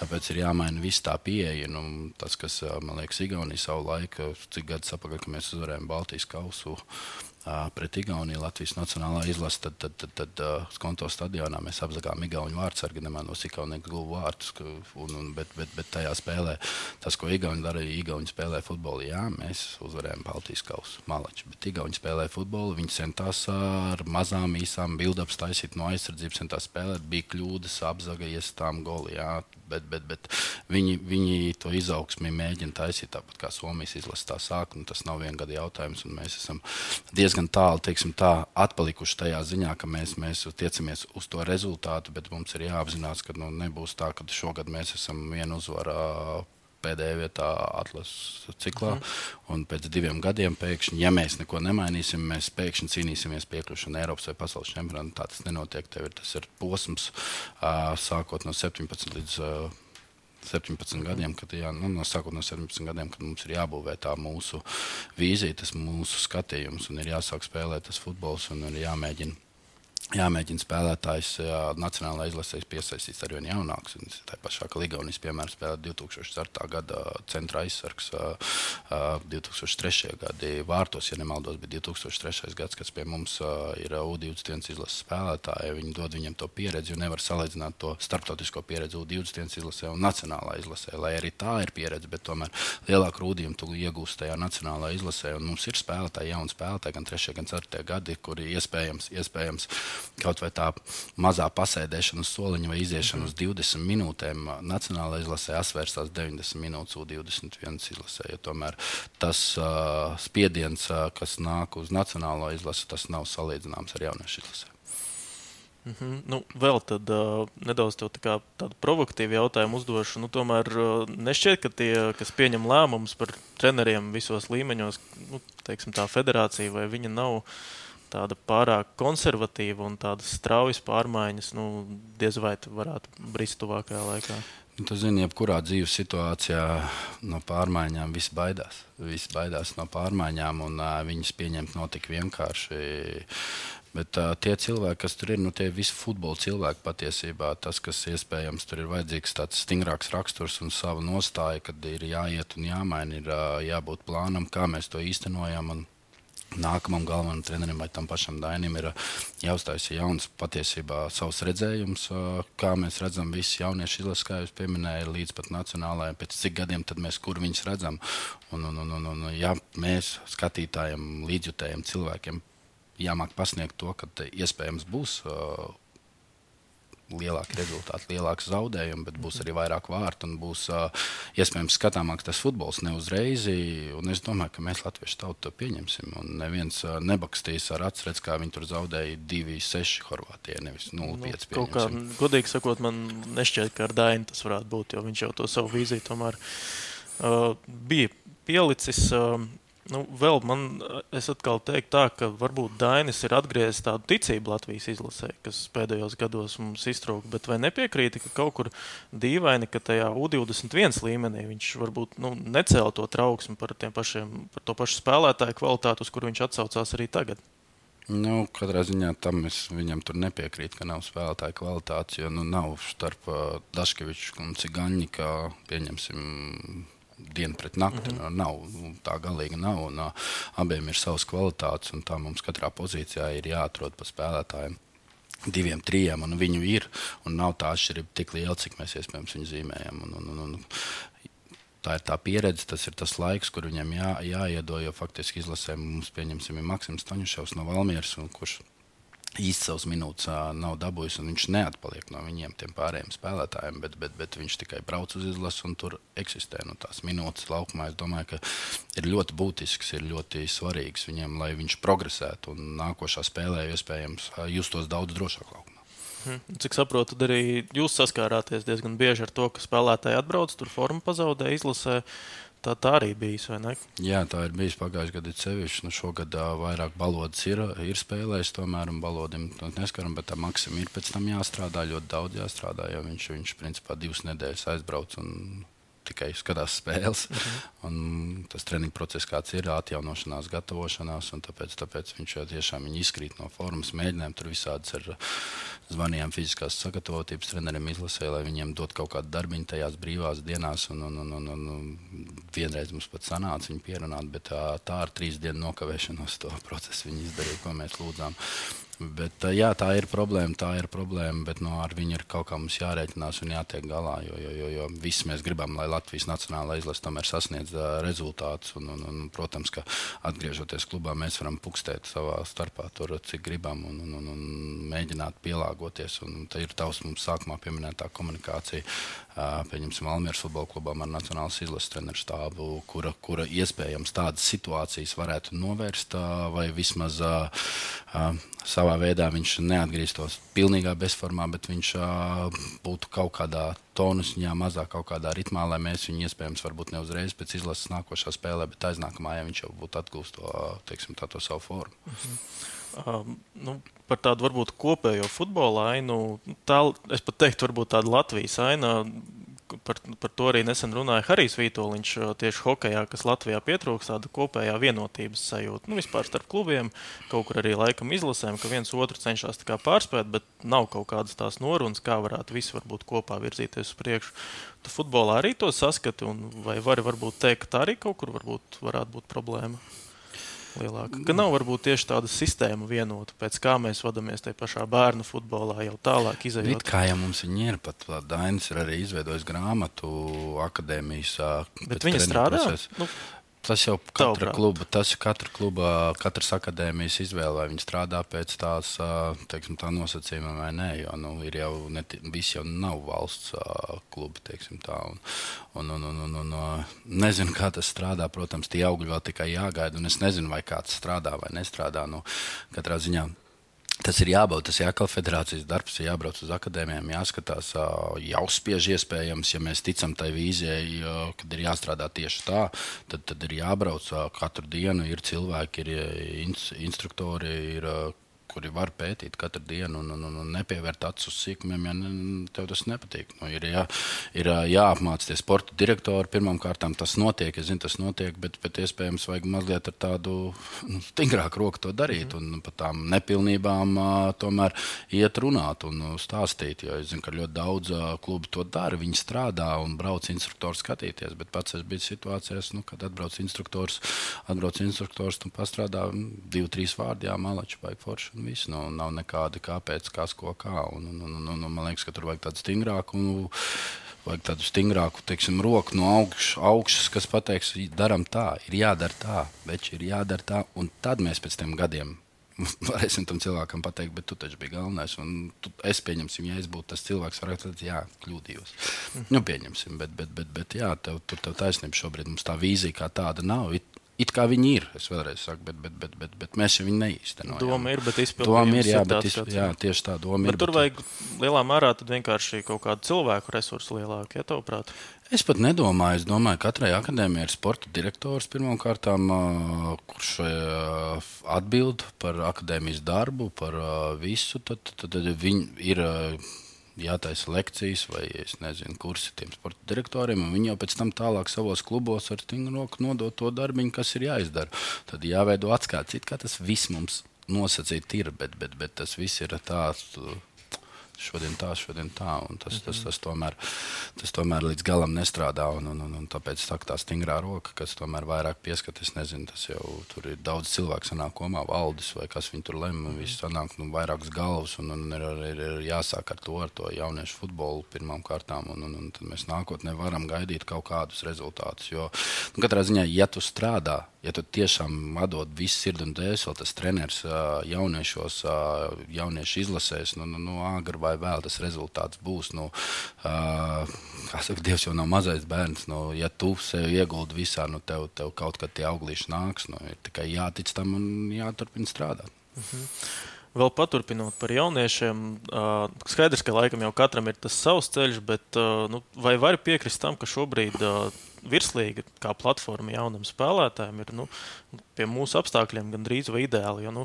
tāpēc ir jāmaina viss tā pieeja. Nu, tas, kas man liekas, Igaunija savu laiku, cik gadus atpakaļ, kad mēs uzvarējām Baltijas kausu pret Igauniju Latvijas Nacionālā izlase, tad, tad, tad, tad uh, Skonto stadionā mēs apzakām Igauniju vārdsargi, nemānos Igaunijas gluvu vārtus, un, un, bet, bet, bet tajā spēlē tas, ko Igauni darīja, Igauni spēlē futbolu, jā, mēs uzvarējām Baltijas kausu malači, bet Igauni spēlē futbolu, viņi centās ar mazām, īsām build-ups taisīt no aizsardzības, centās spēlēt, bija kļūdas, apzaga, iestām goli, jā, bet, bet, bet viņi, viņi to izaugsmi mēģina taisīt tāpat kā Somijas izlase tā sāk, un tas nav viena gada jautājums, un mēs esam diezgan tālu tā, atpalikuši tajā ziņā, ka mēs, mēs tiecamies uz to rezultātu, bet mums ir jāapzinās, ka nu, nebūs tā, ka šogad mēs esam vienu uzvaru pēdējā vietā atlases ciklā. Mm. Un pēc diviem gadiem pēkšņi, ja mēs neko nemainīsim, mēs pēkšņi cīnīsimies piekļūšanu Eiropas vai pasaules čempionātam. Tā tas nenotiek. Tev ir tas ir posms, sākot no 17 līdz 17 gadiem, kad, jā, nu, no sākot no 17 gadiem, kad mums ir jābūvē tā mūsu vīzija, tas mūsu skatījums, un ir jāsāk spēlēt tas futbols, un ir jāmēģina jāmēģina spēlētājs jā, nacionālajā izlasē piesaistīt ar vien jaunākus. Tā pašā kā Ligaunis, piemēram, spēlēja 2004. gada centra aizsargs, 2003. gada vārtos, ja nemaldos, bet 2003. gads, kas pie mums ir U21 izlases spēlētāji, viņi dod viņam to pieredzi, jo nevar salīdzināt to starptautisko pieredzi U21 izlasē un nacionālā izlasē. Lai arī tā ir pieredze, bet tomēr lielāku rūdījumu tu iegūsi tajā nacionālā izlasē. Un mums ir spēlētāji, jauni spēlētāji, gan 3. gan 4. gadi, kuri iespējams, iespējams kaut vai tā mazā pasēdēšana uz soliņa vai iziešana uz 20 minūtēm Nacionālajā izlasē asvērstās 90 minūtes U21 izlasē. Ja tomēr tas uh, spiediens, uh, kas nāk uz Nacionālo izlasi, tas nav salīdzināms ar jauniešu izlasē. Mm -hmm. nu, vēl tad, uh, nedaudz tā tādu provokatīvu jautājumu uzdošu. Nu, tomēr uh, nešķiet, ka tie, kas pieņem lēmumus par treneriem visos līmeņos, nu, teiksim, tā federācija vai viņa nav tāda pārāk konservatīva un tādas straujas pārmaiņas, nu, diez vai varētu brist tuvākajā laikā. Nu, tu zini, jebkurā dzīves situācijā no pārmaiņām viss baidās. Visi baidās no pārmaiņām, un uh, viņas pieņemt nav tik vienkārši. Bet uh, tie cilvēki, kas tur ir, nu, tie visi futbola cilvēki patiesībā, tas, kas iespējams tur ir vajadzīgs, tāds stingrāks raksturs un sava nostāja, kad ir jāiet un jāmaina, ir uh, jābūt plānam, kā mēs to īstenojam. Un, nākamam galvenajam trenerim vai tam pašam Dainim ir uh, jāuzstājas jauns, patiesībā savs redzējums, uh, kā mēs redzam visus jauniešu izlases, kā jūs pieminējāt, līdz pat nacionālajai, pēc cik gadiem mēs kur viņus redzam. Un, un, un, un, un, ja mēs skatītājiem, līdzjutējiem cilvēkiem jāmāk pasniegt to, ka iespējams būs uh, lielāki rezultāti, lielāks zaudējumi, bet būs arī vairāk vārtu un būs uh, iespējams skatāmāks tas futbols ne uzreiz. Es domāju, ka mēs latviešu tautu to pieņemsim. Un neviens uh, nebakstīs ar acu, redz, kā viņi tur zaudēja 2-6 Horvātijai, nevis 0-5. Nu, kā, godīgi sakot, man nešķiet, ka ar Dainu tas varētu būt, jo viņš jau to savu vīziju tomēr uh, bija pielicis. Uh, Nu, vēl man, es atkal teiktu, tā, ka varbūt Dainis ir atgriezis tādu ticību Latvijas izlasē, kas pēdējos gados mums iztrūka. Bet vai nepiekrīti, ka kaut kur dīvaini, ka tajā U21 līmenī viņš varbūt nu, necēla to trauksmi par, pašiem, par to pašu spēlētāju kvalitāti, uz kuru viņš atsaucās arī tagad? Nu, katrā ziņā tam es viņam tur nepiekrītu, ka nav spēlētāja kvalitātes, jo nu, nav starp uh, Daškeviču un Cigaņu, kā pieņemsim dienu pret nakti. Mm -hmm. nav, tā galīgi nav. Un, uh, abiem ir savas kvalitātes, un tā mums katrā pozīcijā ir jāatrod pa spēlētājiem. Diviem, trijiem, un viņu ir. Un nav tā atšķirība tik liela, cik mēs iespējams viņu zīmējam. Un, un, un, un, tā ir tā pieredze, tas ir tas laiks, kur viņam jā, jāiedo. Jo faktiski izlasē mums, pieņemsim, ir Maksims Taņuševs no Valmieras, kurš īsti savas minūtes nav dabūjis, un viņš neatpaliek no viņiem, tiem pārējiem spēlētājiem, bet, bet, bet viņš tikai brauc uz izlasi un tur eksistē. Nu, tās minūtes laukumā es domāju, ka ir ļoti būtisks, ir ļoti svarīgs viņam, lai viņš progresētu un nākošā spēlē iespējams justos daudz drošāk laukumā. Hmm. Cik saprotu, arī jūs saskārāties diezgan bieži ar to, ka spēlētāji atbrauc, tur formu pazaudē, izlasē. Uh, Tā, tā arī bijis, vai ne? Jā, tā ir bijis pagājušajā gadā. Sevišķi nu, šogad uh, vairāk balodas ir, ir spēlējis, tomēr balodim neskaram, bet tam maksimam ir pēc tam jāstrādā, ļoti daudz jāstrādā, jo viņš, viņš principā divas nedēļas aizbrauc un tikai skatās spēles. Uh mhm. -huh. Tas treniņu process, kāds ir, atjaunošanās, gatavošanās, un tāpēc, tāpēc viņš jau tiešām izkrīt no formas. Mēģinājumi tur visādas ar zvanījām fiziskās sagatavotības treneriem izlasē, lai viņiem dot kaut kādu darbiņu tajās brīvās dienās. Un, un, un, un, un vienreiz mums pat sanāca viņu pierunāt, bet tā, tā ar trīs dienu nokavēšanos to procesu viņi izdarīja, ko mēs lūdzām. Bet, jā, tā ir problēma, tā ir problēma, bet no, ar viņu ir kaut kā mums jārēķinās un jātiek galā. Jo, jo, jo, jo visi mēs gribam, lai Latvijas Nacionālā izlase tomēr sasniedz uh, rezultātus. Un, un, un, protams, ka atgriežoties klubā, mēs varam pukstēt savā starpā, tur, cik gribam, un, un, un, un mēģināt pielāgoties. Un tā ir tavs mums sākumā pieminētā komunikācija. Pieņemsim, Almīras futbola klubam ar Nacionālas izlases treneru stāvu, kura, kura iespējams tādas situācijas varētu novērst, vai vismaz savā veidā viņš neatgrieztos pilnīgā bezformā, bet viņš būtu kaut kādā tonusņā, mazāk kaut kādā ritmā, lai mēs viņu iespējams varbūt ne uzreiz pēc izlases nākošā spēlē, bet aiznākamā, ja viņš jau būtu atgūst to, teiksim, tā, to savu formu. Mhm. Um, nu, par tādu varbūt kopējo futbola ainu. Tā, es pat teiktu, varbūt tāda Latvijas aina. Par, par to arī nesen runāja Harijs Vitoļņš tieši hokeja, kas Latvijā pietrūkst tāda kopējā vienotības sajūta. Nu, vispār starp klubiem, kaut kur arī laikam izlasēm, ka viens otru cenšas pārspēt, bet nav kaut kādas tās norunas, kā varētu visi varbūt kopā virzīties uz priekšu. Tu futbolā arī to saskati, un vai vari varbūt teikt, ka tā arī kaut kur varbūt varētu būt problēma? Lielāka. Ka nav varbūt tieši tāda sistēma vienota, pēc kā mēs vadāmies tajā pašā bērnu futbolā, jau tālāk izējot. It kā jau mums viņi ir, pat Dainis ir arī izveidojis grāmatu akadēmijas. Bet viņi strādā? Proces. Nu, Tas jau katra kluba, tas ir katra kluba, katras akadēmijas izvēle, vai viņi strādā pēc tās teiksim, tā nosacījuma vai nē. Jo nu, ir jau ne, visi jau nav valsts klubi, teiksim tā. Un, un, un, un, un, un, nezinu, kā tas strādā. Protams, tie augļi vēl tikai jāgaida, un es nezinu, vai kāds strādā vai nestrādā. Nu, katrā ziņā Tas ir jābauda, tas ir jākal federācijas darbs, jābrauc uz akadēmijām, jāskatās, jāuzspiež iespējams, ja mēs ticam tai vīzijai, kad ir jāstrādā tieši tā, tad, tad ir jābrauc katru dienu, ir cilvēki, ir instruktori, ir kuri var pētīt katru dienu un, un, un, un nepievērt acis uz sīkumiem, ja ne, tev tas nepatīk. Nu, ir jā, ir jāapmāca tie sporta direktori. Pirmkārt, tas notiek, es zinu, tas notiek, bet, bet iespējams vajag mazliet ar tādu nu, stingrāku roku to darīt mm. un par tām nepilnībām tomēr iet runāt un stāstīt. Jo es zinu, ka ļoti daudz klubu to dara. Viņi strādā un brauc instruktors skatīties, bet pats es biju situācijās, nu, kad atbrauc instruktors, atbrauc instruktors un pastrādā divi, trīs vārdi, jā, malači vai forši un viss. Nu, nav nekāda kāpēc, kas, ko, kā. Un, un, un, un, un, man liekas, ka tur vajag tādu stingrāku. Un, Vajag tādu stingrāku teiksim, roku no augš, augšas, kas pateiks, darām tā, ir jādara tā, bet ir jādara tā. Un tad mēs pēc tam gadiem varēsim tam cilvēkam pateikt, bet tu taču biji galvenais. Tu, es pieņemsim, ja es būtu tas cilvēks, varētu teikt, jā, kļūdījos. Mm. Nu, pieņemsim, bet, bet, bet, bet jā, tev, tur tev taisnība šobrīd mums tā vīzija kā tāda nav. It, It kā viņi ir, es vēlreiz saku, bet, bet, bet, bet, bet mēs viņu neīstenojam. Doma ir, bet izpildījums ir. Jā, bet izp... jā, tieši tā doma bet ir. Tur bet... vajag lielā mērā vienkārši kaut kādu cilvēku resursu lielāku, ja tavuprāt? Es pat nedomāju, es domāju, ka katrai akadēmijai ir sporta direktors pirmkārt, kurš atbild par akadēmijas darbu, par visu. Tad, tad, tad viņi ir jātaisa lekcijas vai nezinu, kursi tiem sporta direktoriem, viņi jau pēc tam tālāk savos klubos ar stingru nodot to darbu, kas ir jāizdara. Tad jāveido atskats, kā tas viss mums nosacīti ir, bet, bet, bet tas viss ir tāds šodien tā, šodien tā. Tas, tas, tas, tomēr, tas tomēr līdz galam nestrādā. Un, un, un, un tāpēc saka, tā stingrā roka, kas tomēr vairāk pieskatās, nezinu, tas jau tur ir daudz cilvēku sanāk komā, valdes vai kas viņi tur lemj. Viss sanāk nu, vairākas galvas un, un ir, ir, ir jāsāk ar to, ar to jauniešu futbolu pirmām kārtām. Un, un, un tad mēs nākotnē varam gaidīt kaut kādus rezultātus. Jo nu, katrā ziņā, ja tu strādā, ja tu tiešām atdod visu sirdi un dēseli, tas treneris jauniešos, jauniešu izlasēs, nu, nu, nu agri vai vēl tas rezultāts būs. Nu, kā saka, Dievs jau nav mazais bērns. Nu, ja tu sev ieguldi visā, nu, tev, tev kaut kad tie auglīši nāks. Nu, ir tikai jātic tam un jāturpina strādāt. Mhm. Vēl paturpinot par jauniešiem, skaidrs, ka laikam jau katram ir tas savs ceļš, bet nu, vai var piekrist tam, ka šobrīd virslīga kā platforma jaunam spēlētājam ir nu, pie mūsu apstākļiem gandrīz vai ideāli. Jo, nu,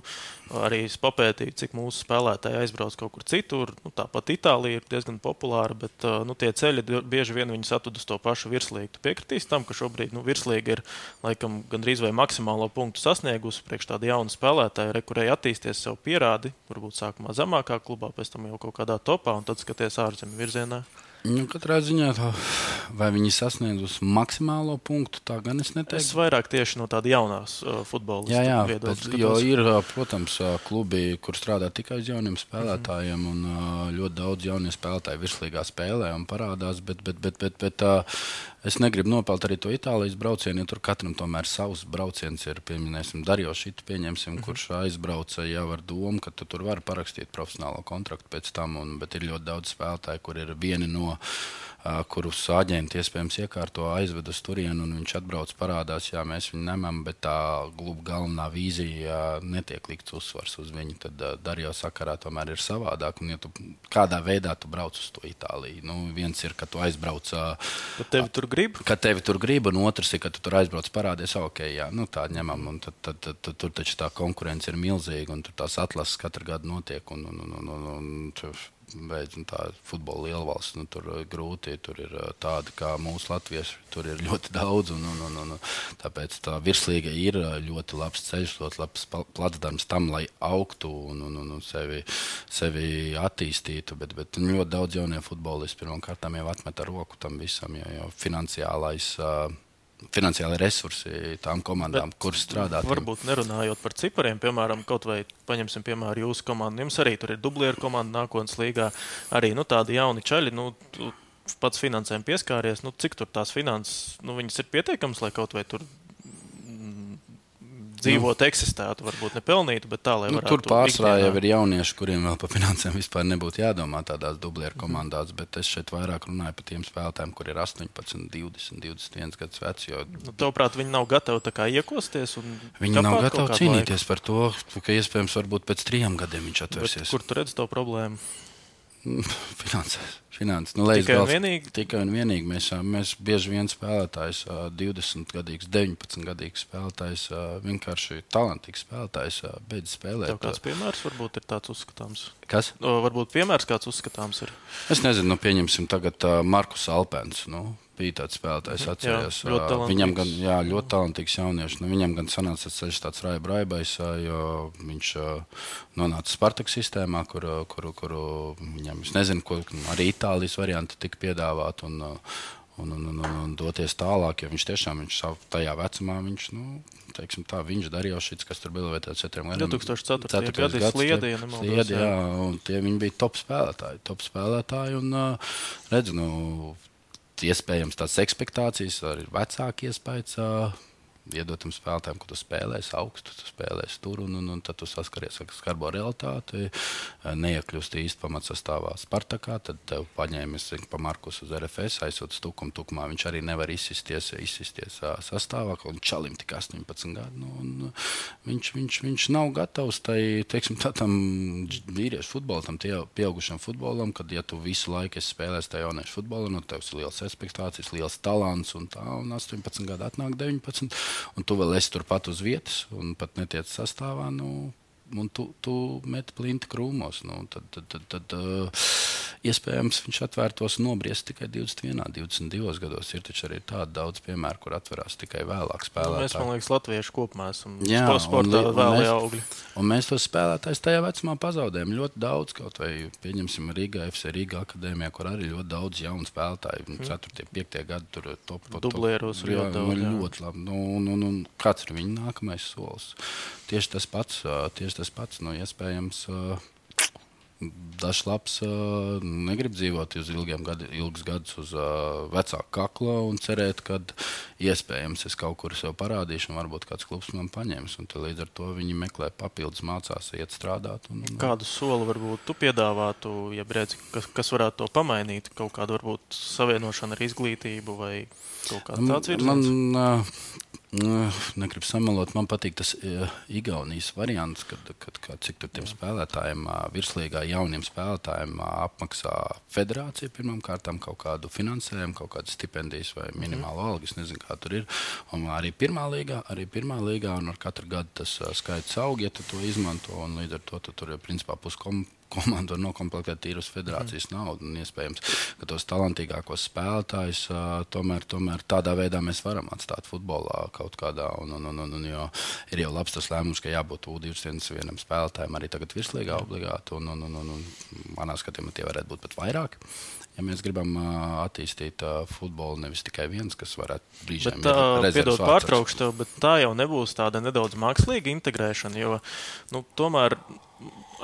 arī es papētīju, cik mūsu spēlētāji aizbrauc kaut kur citur. Nu, tāpat Itālija ir diezgan populāra, bet nu, tie ceļi bieži vien viņus atved uz to pašu virslīgu. Tu piekritīs tam, ka šobrīd nu, virslīga ir laikam gandrīz vai maksimālo punktu sasniegusi priekš tāda jauna spēlētāja, re, kurai attīsties sev pierādi, varbūt sākumā zemākā klubā, pēc tam jau kaut kādā topā un tad skaties ārzemju virzienā. Nu, katrā ziņā, tā, vai viņi sasniegusi maksimālo punktu, tā gan es neteiktu. Es vairāk tieši no tādas jaunās uh, futbola jā, jā, bet, jo ir, protams, klubi, kur strādā tikai uz jauniem spēlētājiem, mm -hmm. un uh, ļoti daudz jaunie spēlētāji virslīgā spēlē un parādās. Bet, bet, bet, bet, bet, uh, Es negribu nopelt arī to Itālijas braucienu, jo tur katram tomēr savs brauciens ir. Pieminēsim, Darījo Šitu, pieņemsim, mm -hmm. kurš aizbrauca jau ar domu, ka tu tur vari parakstīt profesionālo kontraktu pēc tam. Un, bet ir ļoti daudz spēlētāju, kur ir vieni no no kurus aģenti iespējams iekārto, aizved uz turieni, un viņš atbrauc, parādās, jā, mēs viņu ņemam, bet tā kluba galvenā vīzija netiek likts uzsvars uz viņu. Tad Darījā sakarā tomēr ir savādāk. Un, ja tu, kādā veidā tu brauc uz to Itāliju? Nu, viens ir, ka tu aizbrauc. Kad tevi tur grib? Kad tevi tur grib, un otrs ir, ka tu tur aizbrauc, parādies, ok, jā, nu, tā ņemam. Un tad, tad, tad, tad, tur taču tā konkurence ir milzīga, un tur tās atlases katru gadu notiek. Un, un, un, un, un, un, beidz, nu, tā futbola lielvalsts, nu, tur ir grūti. Tur ir tādi kā mūsu latvieši, tur ir ļoti daudz. Un, un, un, un, tāpēc tā virslīga ir ļoti labs ceļš, ļoti labs placdarms tam, lai augtu un, un, un, un sevi, sevi attīstītu. Bet, bet ļoti daudz jaunie futbolisti pirmkārt jau atmet ar roku tam visam, jo, jo finansiālais. Uh, finansiāli resursi tām komandām, Bet, kuras strādā. Varbūt nerunājot par cipariem, piemēram, kaut vai paņemsim piemēru jūsu komandu. Jums arī tur ir dublieru komanda nākotnes līgā. Arī nu, tādi jauni čaļi. Nu, Pats finansēm pieskāries, nu, cik tur tās finanses, nu, ir pietiekamas, lai kaut vai tur dzīvot, nu, eksistētu, varbūt nepelnītu, bet tā, lai nu, tur pārsvarā jau ir jaunieši, kuriem vēl par finansēm vispār nebūtu jādomā tādās dublieru komandās, bet es šeit vairāk runāju par tiem spēlētājiem, kur ir 18, 20, 21 gadus veci. Jo... Nu, Tavuprāt, viņi nav gatavi iekosties? Viņi nav gatavi cīnīties laiku? par to, ka iespējams varbūt pēc trim gadiem viņš atvērsies. Bet kur tu redz to problēmu? Finansēs. Finanses. Nu, tikai, un vienīgi? tikai un vienīgi mēs, mēs bieži vien spēlētājs, 20 gadīgs, 19 gadīgs spēlētājs, vienkārši talantīgs spēlētājs, beidz spēlēt. Tev kāds piemērs varbūt ir tāds uzskatāms? Kas? O, varbūt piemērs kāds uzskatāms ir. Es nezinu, nu, pieņemsim tagad Markus Alpens. Nu, bija tāds spēlētājs, mhm. atceros. Viņam gan jā, ļoti talantīgs jaunietis. Nu, viņam gan sanāca ceļš tāds raiba raibais, jo viņš nonāca Spartak sistēmā, kur, kur, kur viņam, es nezinu, ko arī Itālijas varianti tika piedāvāti. Un, un, un, un, un doties tālāk, jo viņš tiešām viņš savu tajā vecumā, viņš, nu, teiksim, tā, viņš darīja šis, kas tur bija vēl gadiem. 2004. gadā sliedi, ja sliedi, jā, un tie viņi bija top spēlētāji, top spēlētāji, un redz, nu, iespējams tās expectācijas, arī vecāki iespējas iedotam spēlētājiem, ka tu spēlēsi augstu, tu spēlēsi tur, un, un, un tad tu saskaries ar skarbo realitāti. Neiekļūst īsti pamatsastāvā Spartakā, tad tev paņēmis pa Markus uz RFS, aizsūta stukumu, tukumā viņš arī nevar izsisties, izsisties sastāvā, un čalim tik 18 gadu. Nu, un, viņš, viņš, viņš nav gatavs tai, teiksim, tādam vīriešu futbolam, tam pieaugušam futbolam, kad, ja tu visu laiku esi spēlējis tajā jauniešu futbolā, nu, tev ir liels expectācijas, liels talants, un tā, un 18 gadu atnāk 19 un tu vēl esi turpat uz vietas un pat netiec sastāvā. Nu, un tu, tu meti plinti krūmos. Nu, tad, tad, tad, tad uh, iespējams viņš atvērtos un nobriest tikai 21, 22 gados. Ir taču arī tādi daudz piemēru, kur atverās tikai vēlāk spēlētāji. Nu, mēs, man liekas, latvieši kopumā esam Jā, sportā vēl augļi. Un mēs tos spēlētājus tajā vecumā pazaudējam ļoti daudz. Kaut vai pieņemsim Rīgā, FC Rīgā akadēmijā, kur arī ļoti daudz jaunu spēlētāju. Mm. 4, 5 gadi tur top, top, Dublieros top, ļoti, daudz, jā. ļoti labi. Nu, nu, nu, kāds ir viņa nākamais solis? Tieši tas pats, tieši tas pats nu, iespējams. Dažs labs negrib dzīvot uz ilgiem gadi, ilgus gadus uz vecāku kakla un cerēt, ka iespējams es kaut kur sev parādīšu, un varbūt kāds klubs man paņems. Līdz ar to viņi meklē papildus, mācās, iet strādāt. Un, un, Kādu soli varbūt tu piedāvātu, ja redzi, kas, kas varētu to pamainīt? Kaut kādu varbūt savienošanu ar izglītību vai kaut kā tāds ir? Man, Nu, negribu samalot, man patīk tas uh, Igaunijas variants, kad, kad, kad cik tiem spēlētājiem, virslīgā jauniem spēlētājiem apmaksā federācija pirmām kārtām kaut kādu finansējumu, kaut kādas stipendijas vai mhm. minimālo algu. Es nezinu, kā tur ir. Un arī pirmā līgā, arī pirmā līgā, un ar katru gadu tas skaits aug, ja tu to izmanto. Līdz ar to tur ir principā puskom komanda var noklāpēt tīru uz federācijas mm. naudu. Un iespējams, ka tos talantīgākos spēlētājus tomēr, tomēr tādā veidā mēs varam atstāt futbolā kaut kādā. Un, un, un, un, un, jo ir jau labs tas lēmums, ka jābūt U21 vienam spēlētājam arī tagad virslīgā obligāti. Un, un, un, un, un manā skatījumā tie varētu būt pat vairāk. Ja mēs gribam attīstīt futbolu, nevis tikai viens, kas varētu brīžiem būt. Piedod, pārtraukšu tev, bet tā jau nebūs tāda nedaudz mākslīga integrēšana, jo nu, tomēr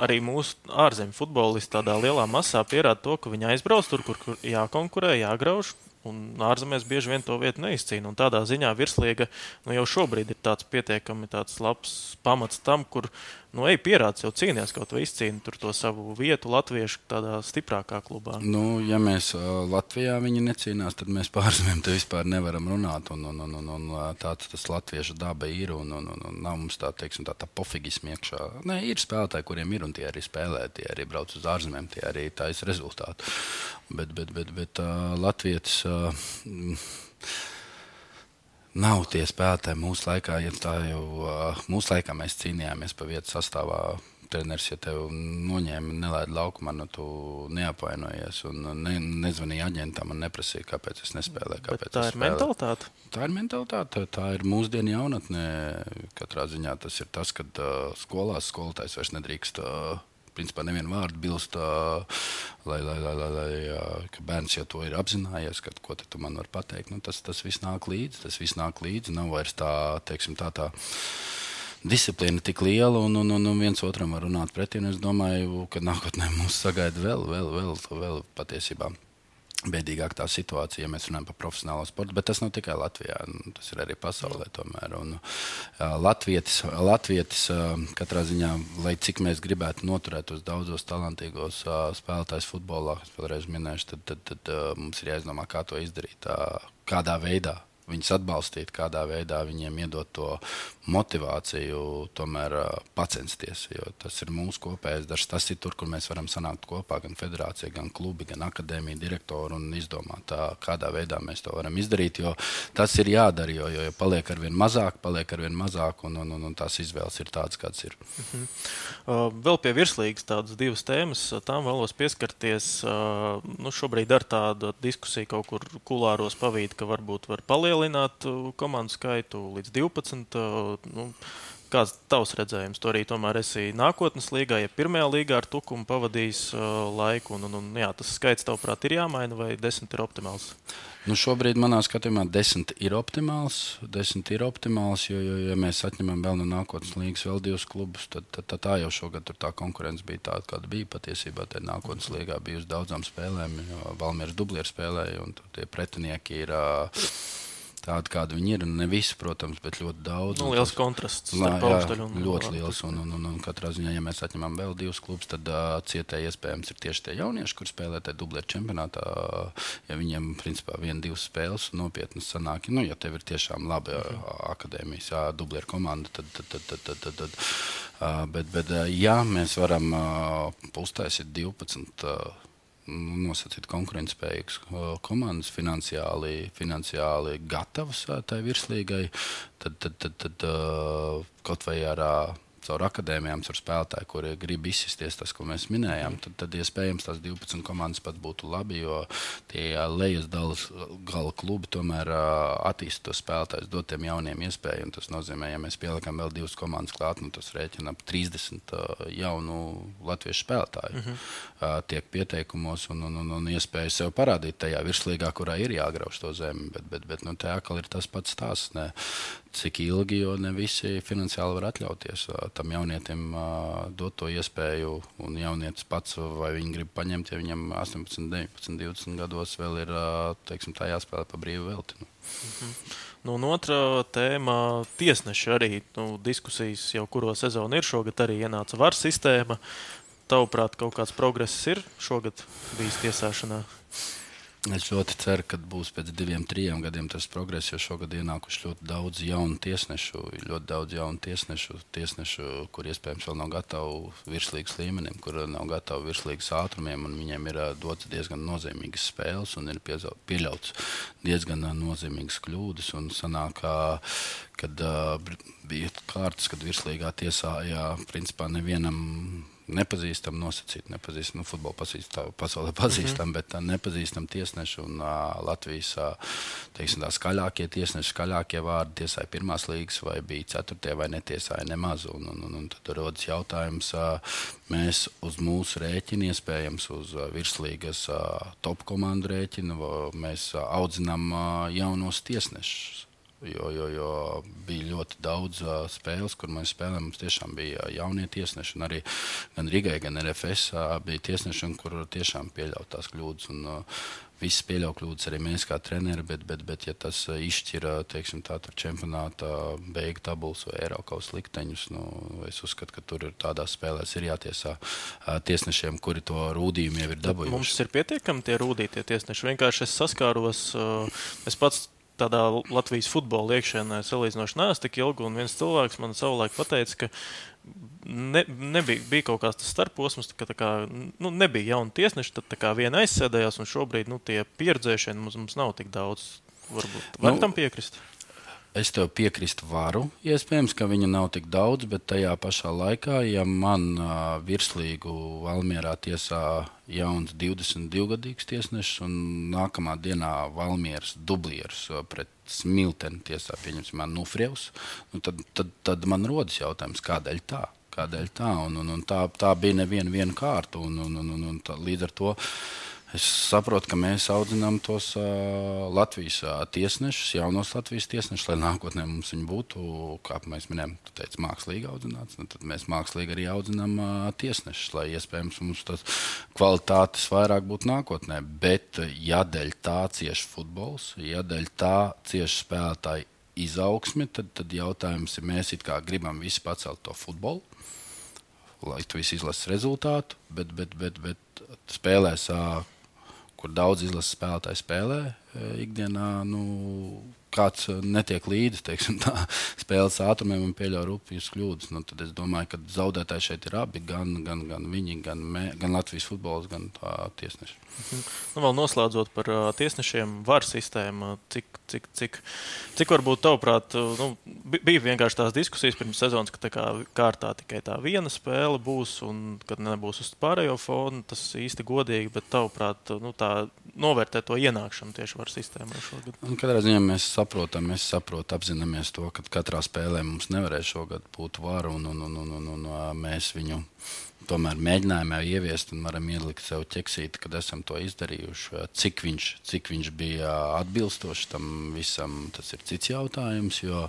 arī mūsu ārzemju futbolisti tādā lielā masā pierāda to, ka viņi aizbrauc tur, kur, kur jākonkurē, jāgrauž. Un ārzemēs bieži vien to vietu neizcīna. Un tādā ziņā virslīga nu, jau šobrīd ir tāds pietiekami tāds labs pamats tam, kur nu, ej, pierādi sev cīnīties, kaut vai izcīni to savu vietu latviešu tādā stiprākā klubā. Nu, ja mēs Latvijā viņi necīnās, tad mēs pārzemēm te vispār nevaram runāt. Un, un, un, un, un tāds tas latviešu daba ir. Un, un, un, un nav mums tā, teiksim, tā, tā pofigisma iekšā. Nē, ir spēlētāji, kuriem ir un tie arī spēlē, tie arī brauc uz ārzemēm, tie arī taisa rezultātu. Bet, bet, bet, bet uh, Latvijas. Uh, Nav tie spēlētāji mūsu laikā, ja tā jau uh, mūsu laikā mēs cīnījāmies par vietu sastāvā. Treneris, ja tev noņēma, nelaida laukumā, nu, tu neapvainojies. Un ne, nezvanīja aģentam un neprasīja, kāpēc es nespēlēju. Kāpēc Bet tā ir spēlēju. mentalitāte. Tā ir mentalitāte, tā ir mūsdienu jaunatnē. Katrā ziņā tas ir tas, ka uh, skolās skolotājs vairs nedrīkst. Uh, Principā nevienu vārdu bilst, lai, lai, lai, lai, lai bērns jau to ir apzinājies, ka, ko tu man vari pateikt. Nu, tas, tas viss nāk līdzi, tas viss nāk līdzi. Nav vairs tā, teiksim, tā, tā disciplīna tik liela, un, un, un, un viens otram var runāt pretī. Es domāju, ka nākotnē mūs sagaida vēl, vēl, vēl, vēl patiesībā bēdīgāk tā situācija, ja mēs runājam par profesionālo sportu. Bet tas nav tikai Latvijā, nu, tas ir arī pasaulē. Tomēr. Un, uh, Latvietis, Latvietis uh, katrā ziņā, lai cik mēs gribētu noturēt tos daudzos talantīgos uh, spēlētājus futbolā, kas vēlreiz minēšu, tad, tad, tad uh, mums ir jāizdomā, kā to izdarīt, uh, kādā veidā viņus atbalstīt, kādā veidā viņiem iedot to motivāciju, tomēr pacensties. Tas ir mūsu kopējais darbs. Tas ir tur, kur mēs varam sanākt kopā, gan federācija, gan klubi, gan akadēmija, direktori un izdomāt, tā, kādā veidā mēs to varam izdarīt. Tas ir jādara, jo, jo, jo paliek ar vien mazāk, paliek ar vien mazāk, un, un, un, un tās izvēles ir tādas, kādas ir. Uh -huh. uh, vēl pie virslīgas tādas divas tēmas, tām vēlos pieskarties. Uh, nu, šobrīd ar tādu diskusiju kaut kur kulāros pavīd, ka varbūt var palielināt komandu skaitu līdz 12 nu, kāds tavs redzējums? Tu arī tomēr esi nākotnes līgā, ja pirmajā līgā ar tukumu pavadījis uh, laiku. Un, un, un, jā, tas skaits, tavuprāt, ir jāmaina vai desmit ir optimāls? Nu, šobrīd manā skatījumā desmit ir optimāls. Desmit ir optimāls, jo, jo ja mēs atņemam vēl no nākotnes līnijas vēl divus klubus, tad, tad, tad tā jau šogad tā konkurence bija tāda, kāda bija. Patiesībā tā nākotnes līgā bija uz daudzām spēlēm. Valmieras dublieru spēlēja, un tie pretinieki ir. Uh, tādi, kādi viņi ir. Ne visi, protams, bet ļoti daudz. Nu, liels tas, kontrasts. Lā, jā, un, ļoti liels. Un, un, un, un katrā ziņā, ja mēs atņemam vēl divus klubus, tad uh, cietēji iespējams ir tieši tie jaunieši, kur spēlē tajā dublēta čempionātā. Ja viņiem, principā, viena, divas spēles nopietnas sanāk, nu, ja tev ir tiešām laba uh, akadēmijas, jā, dublēta komanda, tad. tad, tad, tad, tad, tad, tad uh, bet, bet, uh, jā, mēs varam uh, uztaisīt 12. Uh, nosacīt konkurētspējīgas komandas, finansiāli, finansiāli gatavas tai virslīgai, tad, tad, tad, tad kaut vai ar caur akadēmijām, caur spēlētājiem, kuri grib izsisties tas, ko mēs minējām, tad, tad iespējams tās 12 komandas pat būtu labi, jo tie lejas dalas gala klubi tomēr attīsta tos spēlētājus, dot tiem jauniem iespēju. Tas nozīmē, ja mēs pieliekam vēl divas komandas klāt, nu, tas rēķina ap 30 jaunu latviešu spēlētāju. Uh -huh. Tiek pieteikumos un, un, un, un iespēja sev parādīt tajā virslīgā, kurā ir jāgrauž to zemi. Bet, bet, bet nu, tā atkal ir tas pats stāsts. Ne? Cik ilgi, jo ne visi finansiāli var atļauties tam jaunietim dot to iespēju, un jaunietis pats, vai viņi grib paņemt, ja viņam 18, 19, 20 gados vēl ir teiksim, tā jāspēlē pa brīvu velti. Nu. -hmm. Nu, un otrā tēma - tiesneši arī nu, diskusijas jau kuro sezonu ir. Šogad arī ienāca varas sistēma. Tavuprāt, kaut kāds progress ir šogad bijis tiesāšanā? Es ļoti ceru, ka būs pēc diviem, trim gadiem tas progress, jo šogad ienākuši ļoti daudz jaunu tiesnešu, ļoti daudz jaunu tiesnešu, tiesnešu kur iespējams vēl nav gatavi virslīgas līmenim, kur nav gatavi virslīgas ātrumiem, un viņiem ir dots diezgan nozīmīgas spēles un ir pieļauts diezgan nozīmīgas kļūdas. Un sanāk, kad bija kārtas, kad virslīgā tiesājā principā nevienam nepazīstam, nosacīt, nepazīstam, nu, futbolu pazīstam, pasaulē pazīstam, mm -hmm. bet tā nepazīstam tiesnešu un uh, Latvijas uh, teiksim, skaļākie tiesneši, skaļākie vārdi tiesāja pirmās līgas vai bija ceturtie vai netiesāja nemaz. Un, un, un, un tad rodas jautājums, uh, mēs uz mūsu rēķinu, iespējams uz uh, virslīgas uh, top komandu rēķinu, mēs uh, audzinām uh, jaunos tiesnešus Jo, jo, jo bija ļoti daudz uh, spēles, kur mēs spēlējām. Mums tiešām bija jaunie tiesneši, arī gan Rigai, gan RFS uh, bija tiesneši, kur tiešām pieļaut tās kļūdas. Un, uh, Visi pieļauj kļūdas, arī mēs kā treneri, bet, bet, bet ja tas izšķir teiksim, tā, čempionāta beigu tabulas vai Eiropas likteņus, nu, es uzskatu, ka tur ir tādās spēlēs ir jātiesā tiesnešiem, kuri to rūdījumu jau ir dabūjuši. Mums ir pietiekami tie rūtītie tiesneši. Vienkārši es saskāros, es pats tādā Latvijas futbola iekšienē salīdzinoši neesmu tik ilgi. Un viens cilvēks man savulaik pateica, ka ne, nebija, bija kaut kāds starposms, ka kā, nu, nebija jauni tiesneši. Tad kā viena aizsēdējās, un šobrīd nu, tie pieredzējušie mums, mums nav tik daudz. Varbūt var nu, tam piekrist. Es tev piekrist varu. Iespējams, ka viņa nav tik daudz, bet tajā pašā laikā, ja man uh, virslīgu Valmjerā tiesā jauns 22-gadīgs tiesnesis un nākamā dienā Valmjeras dublieris pret Smilteni tiesā, pieņemsim, Nufrievs, nu tad, tad, tad man rodas jautājums, kādēļ tā? Kādēļ tā? Un, un, un tā, tā bija neviena kārta. Un, un, un, un, un tā, līdz ar to Es saprotu, ka mēs audzinām tos uh, Latvijas uh, tiesnešus, jaunos Latvijas tiesnešus, lai nākotnē mums viņi būtu, kā mēs minējām, teici, mākslīgi audzināts. Nu, tad mēs mākslīgi arī audzinām uh, tiesnešus, lai iespējams mums tas kvalitātes vairāk būtu nākotnē. Bet, ja dēļ tā cieši futbols, ja dēļ tā cieši spēlētāji izaugsme, tad, tad jautājums ir, mēs gribam visi pacelt to futbolu, lai tu visi izlases rezultātu, bet, bet, bet, bet spēlēs. Uh, kur daudz izlases spēlētāji spēlē e, ikdienā. Nu, e, netiek līdzi teiksim, tā, spēles ātrumiem un pieļauj rupjas kļūdas, nu, tad es domāju, ka zaudētāji šeit ir abi. Gan, gan, gan viņi, gan, mē, gan Latvijas futbols, gan tiesneši. Mhm. Nu, vēl noslēdzot par uh, tiesnešiem, var sistēma, cik, cik, cik, cik varbūt tavuprāt, nu, bija vienkārši tās diskusijas pirms sezonas, ka tā kā kārtā tikai tā viena spēle būs un kad nebūs uz pārējo fonu, tas īsti godīgi, bet tavuprāt, nu, tā novērtē to ienākšanu tieši var sistēmā šogad. Un katrā ziņā mēs saprotam, mēs saprotam, apzināmies to, ka katrā spēlē mums nevarēs šogad būt vara un, un, un, un, un, un mēs viņu tomēr mēģinājām jau ieviest un varam ielikt sev ķeksīti, kad esam to izdarījuši. Cik viņš, cik viņš bija atbilstošs tam visam, tas ir cits jautājums. Jo,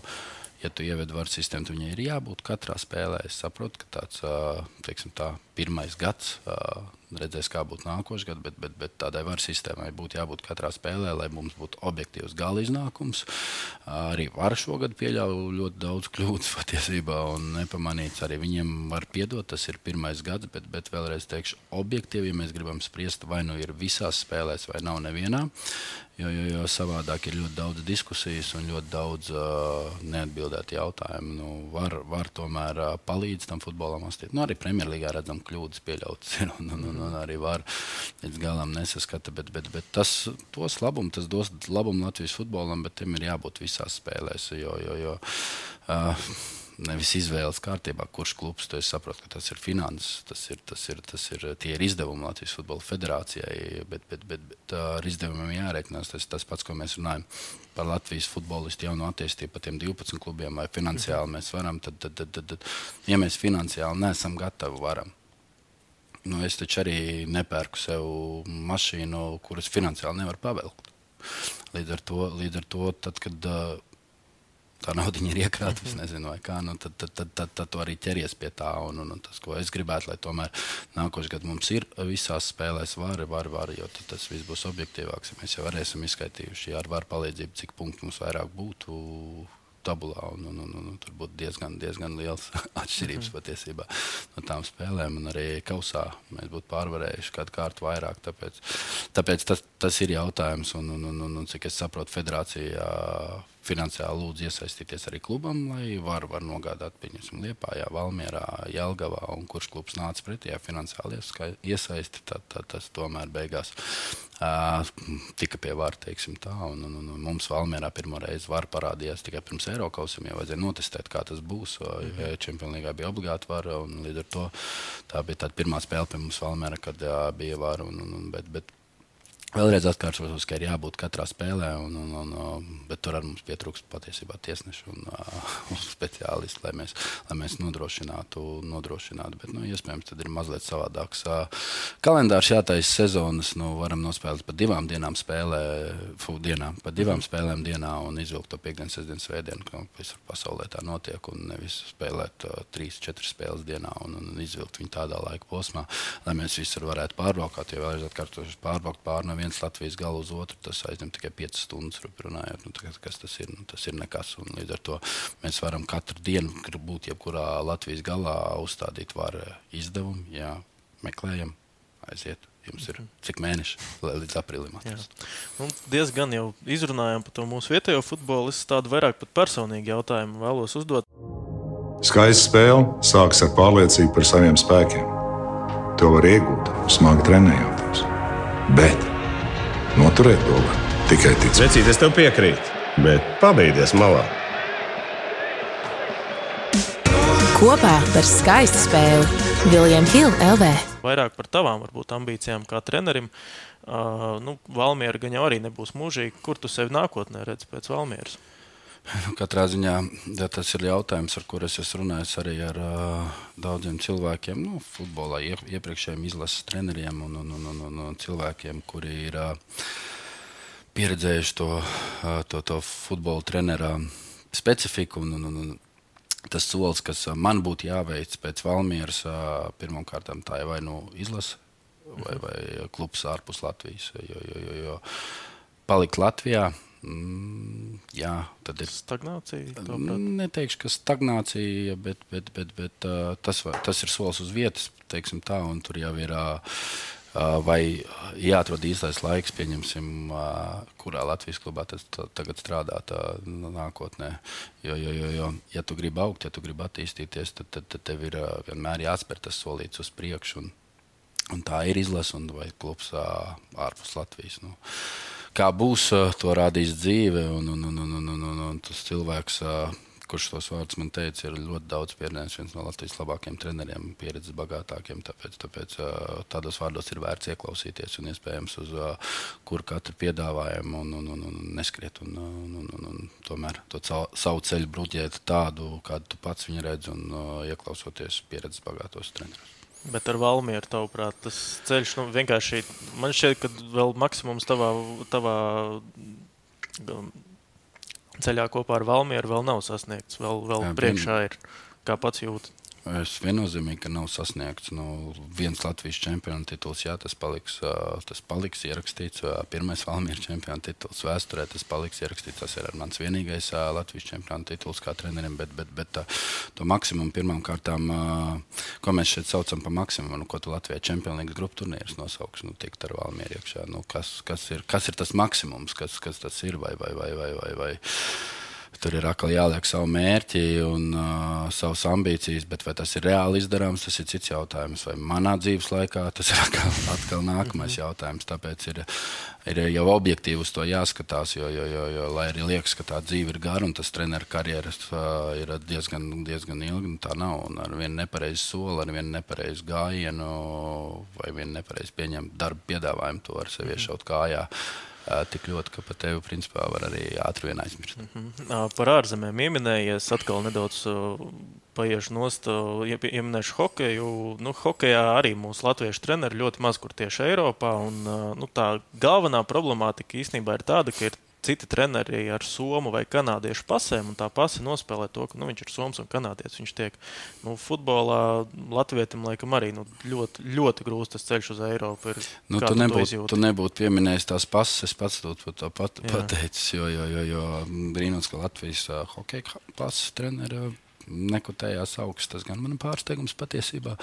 ja tu ievedi varu sistēmu, tad viņai ir jābūt katrā spēlē. Es saprotu, ka tāds teiksim, tā, pirmais gads redzēs, kā būtu nākošais gads, bet, bet, bet tādai varu sistēmai būtu jābūt katrā spēlē, lai mums būtu objektīvs gala iznākums. Arī var šogad pieļauj ļoti daudz kļūdas patiesībā, un nepamanīts arī viņiem var piedot. Tas ir pirmais gads, bet, bet vēlreiz teikšu, objektīvi, ja mēs gribam spriest, vai nu ir visās spēlēs, vai nav nevienā. Jo, jo, jo savādāk ir ļoti daudz diskusijas un ļoti daudz uh, neatbildētu jautājumu. Nu, var, var tomēr uh, palīdzēt tam futbolam. Nu, arī Premjerlīgā redzam, kļūdas pieļautas. Ir, un, un, un, un arī var līdz galam nesaskata. Bet, bet, bet tas dos labumu, tas dos labumu Latvijas futbolam, bet tam ir jābūt visās spēlēs. Jo, jo, jo, uh, nevis izvēles kārtībā, kurš klubs. Es saprotu, ka tas ir finanses, tas ir, tas ir, tas ir, tie ir izdevumi Latvijas Futbola Federācijai, bet, bet, bet, bet ar izdevumiem jārēķinās. Tas ir tas pats, ko mēs runājam par Latvijas futbolistu jaunu attīstību, par tiem 12 klubiem, vai finansiāli mēs varam. Tad, tad, tad, tad, tad, ja mēs finansiāli neesam gatavi, varam. Nu, es taču arī nepērku sev mašīnu, kuras finansiāli nevar pavilkt. Līdz ar to, līdz ar to tad, kad tā nauda ir iekrāta, es nezinu, kā, nu, tad, tad, tad, tad, tad tu arī ķeries pie tā. Un, un, un tas, ko es gribētu, lai tomēr nākošais gads mums ir visās spēlēs, var, var, var jo tas viss būs objektīvāks. Ja mēs jau varēsim izskaitījuši ar varu palīdzību, cik punktu mums vairāk būtu tabulā. Un, un, un, un, tur būtu diezgan, diezgan liels atšķirības mm. patiesībā no tām spēlēm. Un arī kausā mēs būtu pārvarējuši kādu kārtu vairāk. Tāpēc, tāpēc tas, tas ir jautājums. Un, un, un, un, un cik es saprotu, federācija finansiāli lūdzu iesaistīties arī klubam, lai var, var nogādāt, pieņemsim, Liepājā, Valmierā, Jelgavā, un kurš klubs nāca pretī finansiāli iesaisti, tad, tad tas tomēr beigās tika pie vara, teiksim tā, un, un, un mums Valmierā pirmo reizi var parādījās tikai pirms Eirokausam, jau vajadzēja notestēt, kā tas būs, mm -hmm. Čempionlīgā bija obligāti vara, un līdz ar to tā bija tā pirmā spēle pie mums Valmierā, kad jā, bija vara, un, un, un, bet, bet Vēlreiz atkārtotos, ka ir jābūt katrā spēlē, un, un, un, bet tur mums pietrūkst patiesībā tiesnešu un, un speciālistu, lai mēs, lai mēs nodrošinātu. nodrošinātu. Bet, nu, iespējams, tad ir mazliet savādāks kalendārs. Jātaisa sezonas, nu, varam nospēlēt pa divām dienām spēlē, fu, dienā, pa divām mm. spēlēm dienā un izvilkt to piekdienas, sestdienas, svētdienu, kā visur pasaulē tā notiek, un nevis spēlēt uh, trīs, četras spēles dienā un, un izvilkt viņu tādā laika posmā, lai mēs visur varētu pārbraukt. Jo vēlreiz atkārtošu, pārbraukt pāri no viens Latvijas gala uz otru, tas aizņem tikai 5 stundas. Runājot, nu, kas tas ir? Nu, tas ir nekas. Un līdz ar to mēs varam katru dienu, kad būt jebkurā Latvijas galā, uzstādīt varu izdevumu. Jā, meklējam, aiziet. Jums ir cik mēneši līdz aprīlim? Nu, diezgan jau izrunājām par to mūsu vietējo futbolu. Es tādu vairāk pat personīgi jautājumu vēlos uzdot. Skaista spēle sākas ar pārliecību par saviem spēkiem. To var iegūt, smagi trenējoties. Bet Noturēt to var tikai ticēt. Vecīt, es tev piekrītu, bet pabeigties malā. Kopā par skaistu spēli Viljams Hilde LV. Vairāk par tavām varbūt ambīcijām kā trenerim. Uh, nu, Valmiera gan jau arī nebūs mūžīgi. Kur tu sevi nākotnē redzi pēc Valmieras? Nu, katrā ziņā ja tas ir jautājums, ar kuriem es runāju arī ar uh, daudziem cilvēkiem, nu, futbolā, ie, iepriekšējiem izlases treneriem un, un, un, un, un cilvēkiem, kuri ir uh, pieredzējuši to, uh, to, to futbola trenera specifiku. Un, un, un, Tas solis, kas man būtu jāveic pēc Valmieras, pirmkārt, tā ir vai nu izlase, vai, vai klubs ārpus Latvijas. Jo, jo, jo, jo palikt Latvijā, Mm, jā, tad ir stagnācija. Neteikšu, ka stagnācija, bet, bet, bet, bet uh, tas, tas ir solis uz vietas, teiksim tā, un tur jau ir. Uh, vai jāatrod īstais laiks, pieņemsim, kurā Latvijas klubā tas tagad strādāt nākotnē. Jo, jo, jo, jo, ja tu gribi augt, ja tu gribi attīstīties, tad, tad, tad tev ir vienmēr jāspēr tas solīts uz priekšu. Un, un tā ir izlase vai klubs ārpus Latvijas. Nu. Kā būs, to rādīs dzīve. Un, un, un, un, un, un, un tas cilvēks, kurš tos vārdus man teica, ir ļoti daudz pieredzējis. Viens no Latvijas labākajiem treneriem, pieredzes bagātākiem. Tāpēc, tāpēc tādos vārdos ir vērts ieklausīties un iespējams uz kuru katru piedāvājumu un, un, un, un neskriet. Un, un, un, un, un tomēr to savu ceļu bruģēt tādu, kādu tu pats viņu redz un ieklausoties pieredzes bagātos trenerus. Bet ar Valmieru, tavuprāt, tas ceļš nu, vienkārši man šķiet, ka vēl maksimums tavā, tavā um, ceļā kopā ar Valmieru vēl nav sasniegts. Vēl, vēl Jā, priekšā ir kā pats jūtas. Es viennozīmīgi, ka nav sasniegts nu, viens Latvijas čempionu tituls. Jā, tas paliks, tas paliks ierakstīts. Pirmais Valmīras čempionu tituls vēsturē, tas paliks ierakstīts. Tas ir mans vienīgais Latvijas čempionu tituls kā trenerim. Bet, bet, bet to maksimumu pirmām kārtām, ko mēs šeit saucam par maksimumu, nu, ko tu Latvijas čempionu līnijas grupu turnīrus nosauks, nu, tikt ar Valmīru iekšā. Nu, kas, kas, ir, kas ir tas maksimums, kas, kas tas ir vai, vai, vai, vai, vai, vai Tur ir atkal jāliek savu mērķi un uh, savas ambīcijas, bet vai tas ir reāli izdarāms, tas ir cits jautājums. Vai manā dzīves laikā tas ir atkal, atkal nākamais mhm. jautājums. Tāpēc ir, ir jau objektīvi uz to jāskatās, jo, jo, jo, jo lai arī liekas, ka tā dzīve ir gara un tas treneru karjeras uh, ir diezgan, diezgan ilga, nu tā nav. Un ar vienu nepareizu soli, ar vienu nepareizu gājienu vai vienu nepareizu pieņemtu darbu piedāvājumu, to var sevi mhm. iešaut kājā. Uh, tik ļoti, ka par tevi principā var arī ātri vien aizmirst. Mm -hmm. Par ārzemēm pieminējies, atkal nedaudz paiešu nost, pieminēšu hokeju. Nu, hokejā arī mūsu latviešu treneri ļoti maz kur tieši Eiropā. Un, nu, tā galvenā problemātika īstenībā ir tāda, ka ir citi treneri ar somu vai kanādiešu pasēm, un tā pase nospēlē to, ka nu, viņš ir soms un kanādietis. Viņš tiek nu, futbolā, Latvijam laikam arī nu, ļoti, ļoti grūts tas ceļš uz Eiropu. Ir, nu, tu nebūtu tu nebūt pieminējis tās pases, es pats to pat, pateicis, jo, jo, jo, jo brīnums, ka Latvijas uh, hokeja pases treneri nekutējās augsts. Tas gan man ir pārsteigums patiesībā,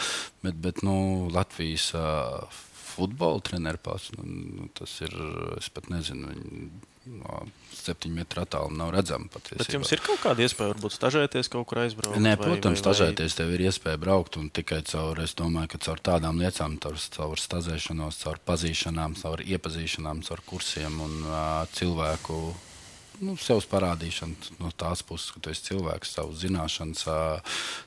bet, bet nu, Latvijas uh, futbola treneru pats, nu, nu, tas ir, es pat nezinu. Viņi, septiņu metru attālumā nav redzama. Patiesībā. Bet jums ir kaut kāda iespēja, varbūt stažēties kaut kur aizbraukt? Nē, protams, vai, vai, stažēties tev ir iespēja braukt un tikai caur, es domāju, ka caur tādām lietām, caur, caur stažēšanos, caur pazīšanām, caur iepazīšanām, caur kursiem un uh, cilvēku nu, sevis parādīšana no tās puses, ka tu esi cilvēks, savas zināšanas.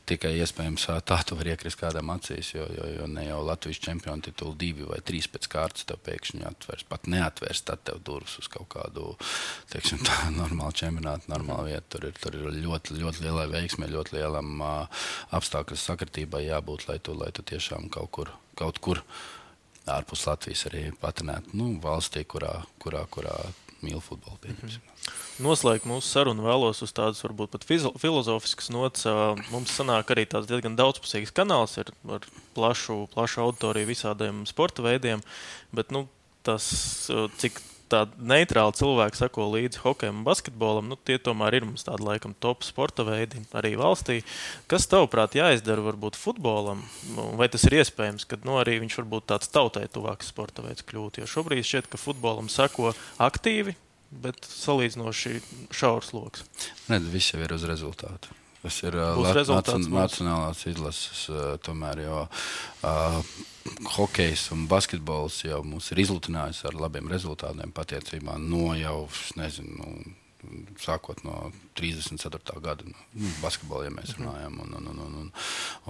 Tikai iespējams tā tu vari iekrist kādam acīs, jo, jo, jo ne jau Latvijas čempionu titulu divi vai trīs pēc kārtas tev pēkšņi atvērs. Pat neatvērs tad tev durvis uz kaut kādu teiksim, tā, normālu čempionātu, normālu vietu. Tur ir, tur ir ļoti, ļoti lielai veiksmei, ļoti lielam apstākļu sakritībai jābūt, lai tu, lai tu tiešām kaut kur. Kaut kur ārpus Latvijas arī patinēt nu, valstī, kurā, kurā, kurā mīl futbolu. Pieņemsim. Mm -hmm. Noslēgt mūsu sarunu vēlos uz tādas varbūt pat filozofiskas nots. Mums sanāk arī tāds diezgan daudzpusīgs kanāls ar, ar plašu, plašu auditoriju visādiem sporta veidiem, bet nu, tas, cik tādi neitrāli cilvēki sako līdzi hokejam un basketbolam, nu, tie tomēr ir mums tādi laikam top sporta veidi arī valstī. Kas tavuprāt jāizdara varbūt futbolam, vai tas ir iespējams, ka nu, arī viņš varbūt tāds tautai tuvāks sporta veids kļūt? Jo šobrīd šķiet, ka futbolam sako aktīvi bet salīdzinoši šaurs lokus. Nē, viss jau ir uz rezultātu. Tas ir uh, nacionālās izlases, uh, tomēr, jo uh, hokejs un basketbols jau mūs ir izlutinājis ar labiem rezultātiem patiesībā no jau, nezinu, nu, sākot no 34. gada nu, basketbolā, ja mēs mhm. runājam, un, un, un, un, un,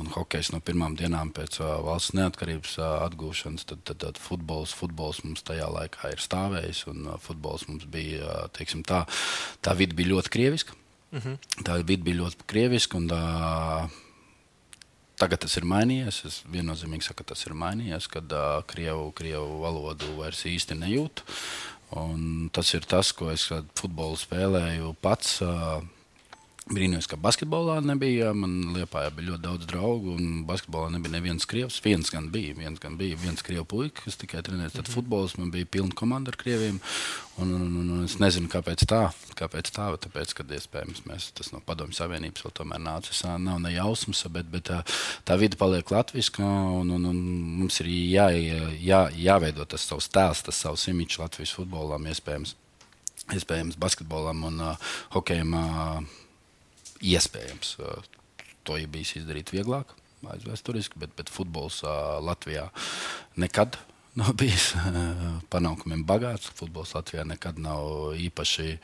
un hokejs no pirmām dienām pēc uh, valsts neatkarības uh, atgūšanas, tad, tad, tad futbols, futbols mums tajā laikā ir stāvējis, un uh, futbols mums bija, uh, teiksim, tā, tā vidi bija ļoti krieviska. Uh mhm. -huh. Tā vidi bija ļoti krieviska. Un, uh, Tagad tas ir mainījies. Es viennozīmīgi saku, ka tas ir mainījies, kad uh, krievu, krievu valodu vairs īsti nejūtu. Un tas ir tas, ko es futbolu spēlēju pats. Brīnījos, ka basketbolā nebija. Man Lietpā bija ļoti daudz draugu, un basketbolā nebija neviens krievs. Viens gan bija, viens, gan bija, viens krievu puika, kas tikai trenējas. Tad mm -hmm. futbols man bija pilna komanda ar krieviem. Un, un, un, un es nezinu, kāpēc tā. Kāpēc tā? Tāpēc, ka iespējams mēs, tas no Padomju Savienības vēl tomēr nācis. Nav ne jausmas, bet, bet tā, tā vide paliek latviska. Un, un, un mums ir jā, jā, jāveido tas savs tēls, tas savs imīķis Latvijas futbolam, iespējams, iespējams basketbolam un uh, hokejam. Uh, iespējams, uh, to ir bijis izdarīt vieglāk aizvēsturiski, bet, bet futbols uh, Latvijā nekad nav bijis panākumiem bagāts. Futbols Latvijā nekad nav īpaši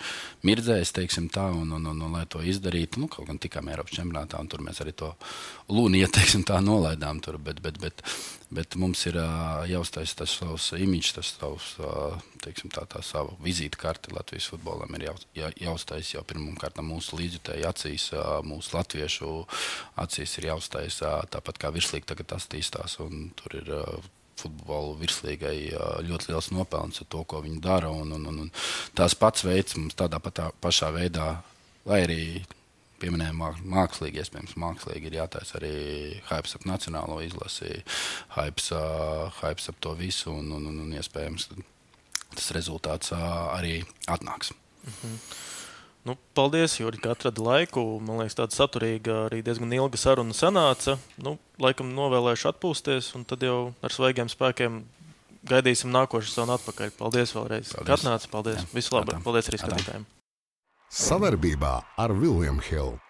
mirdzējis, teiksim tā, un, un, un, un lai to izdarītu, nu, kaut gan tikām Eiropas čempionātā, un tur mēs arī to lūniju, teiksim tā, nolaidām tur, bet, bet, bet, bet mums ir jāuztais tas savs imīķis, tas savs, teiksim tā, tā sava vizītkarte Latvijas futbolam ir jā, jāuztais jau pirmkārt mūsu līdzjutēju acīs, mūsu latviešu acīs ir jāuztais tāpat kā virslīgi tagad attīstās, un tur ir futbola virslīgai ļoti liels nopelns ar to, ko viņi dara. Un, un, un, un tās pats veids mums tādā patā, pašā veidā, lai arī pieminējām mākslīgi, iespējams, mākslīgi ir jātaisa arī hype ap nacionālo izlasi, hype, hype ap to visu, un, un, un, un iespējams tas rezultāts arī atnāks. Mhm. Nu, paldies, Jurgi, ka atradi laiku. Man liekas, tāda saturīga, arī diezgan ilga saruna sanāca. Nu, laikam novēlēšu atpūsties, un tad jau ar svaigiem spēkiem gaidīsim nākošo sezonu atpakaļ. Paldies vēlreiz. Paldies. Katnāc, paldies. Labu. Paldies arī skatītājiem. Savarbībā ar Viljumu Hildu.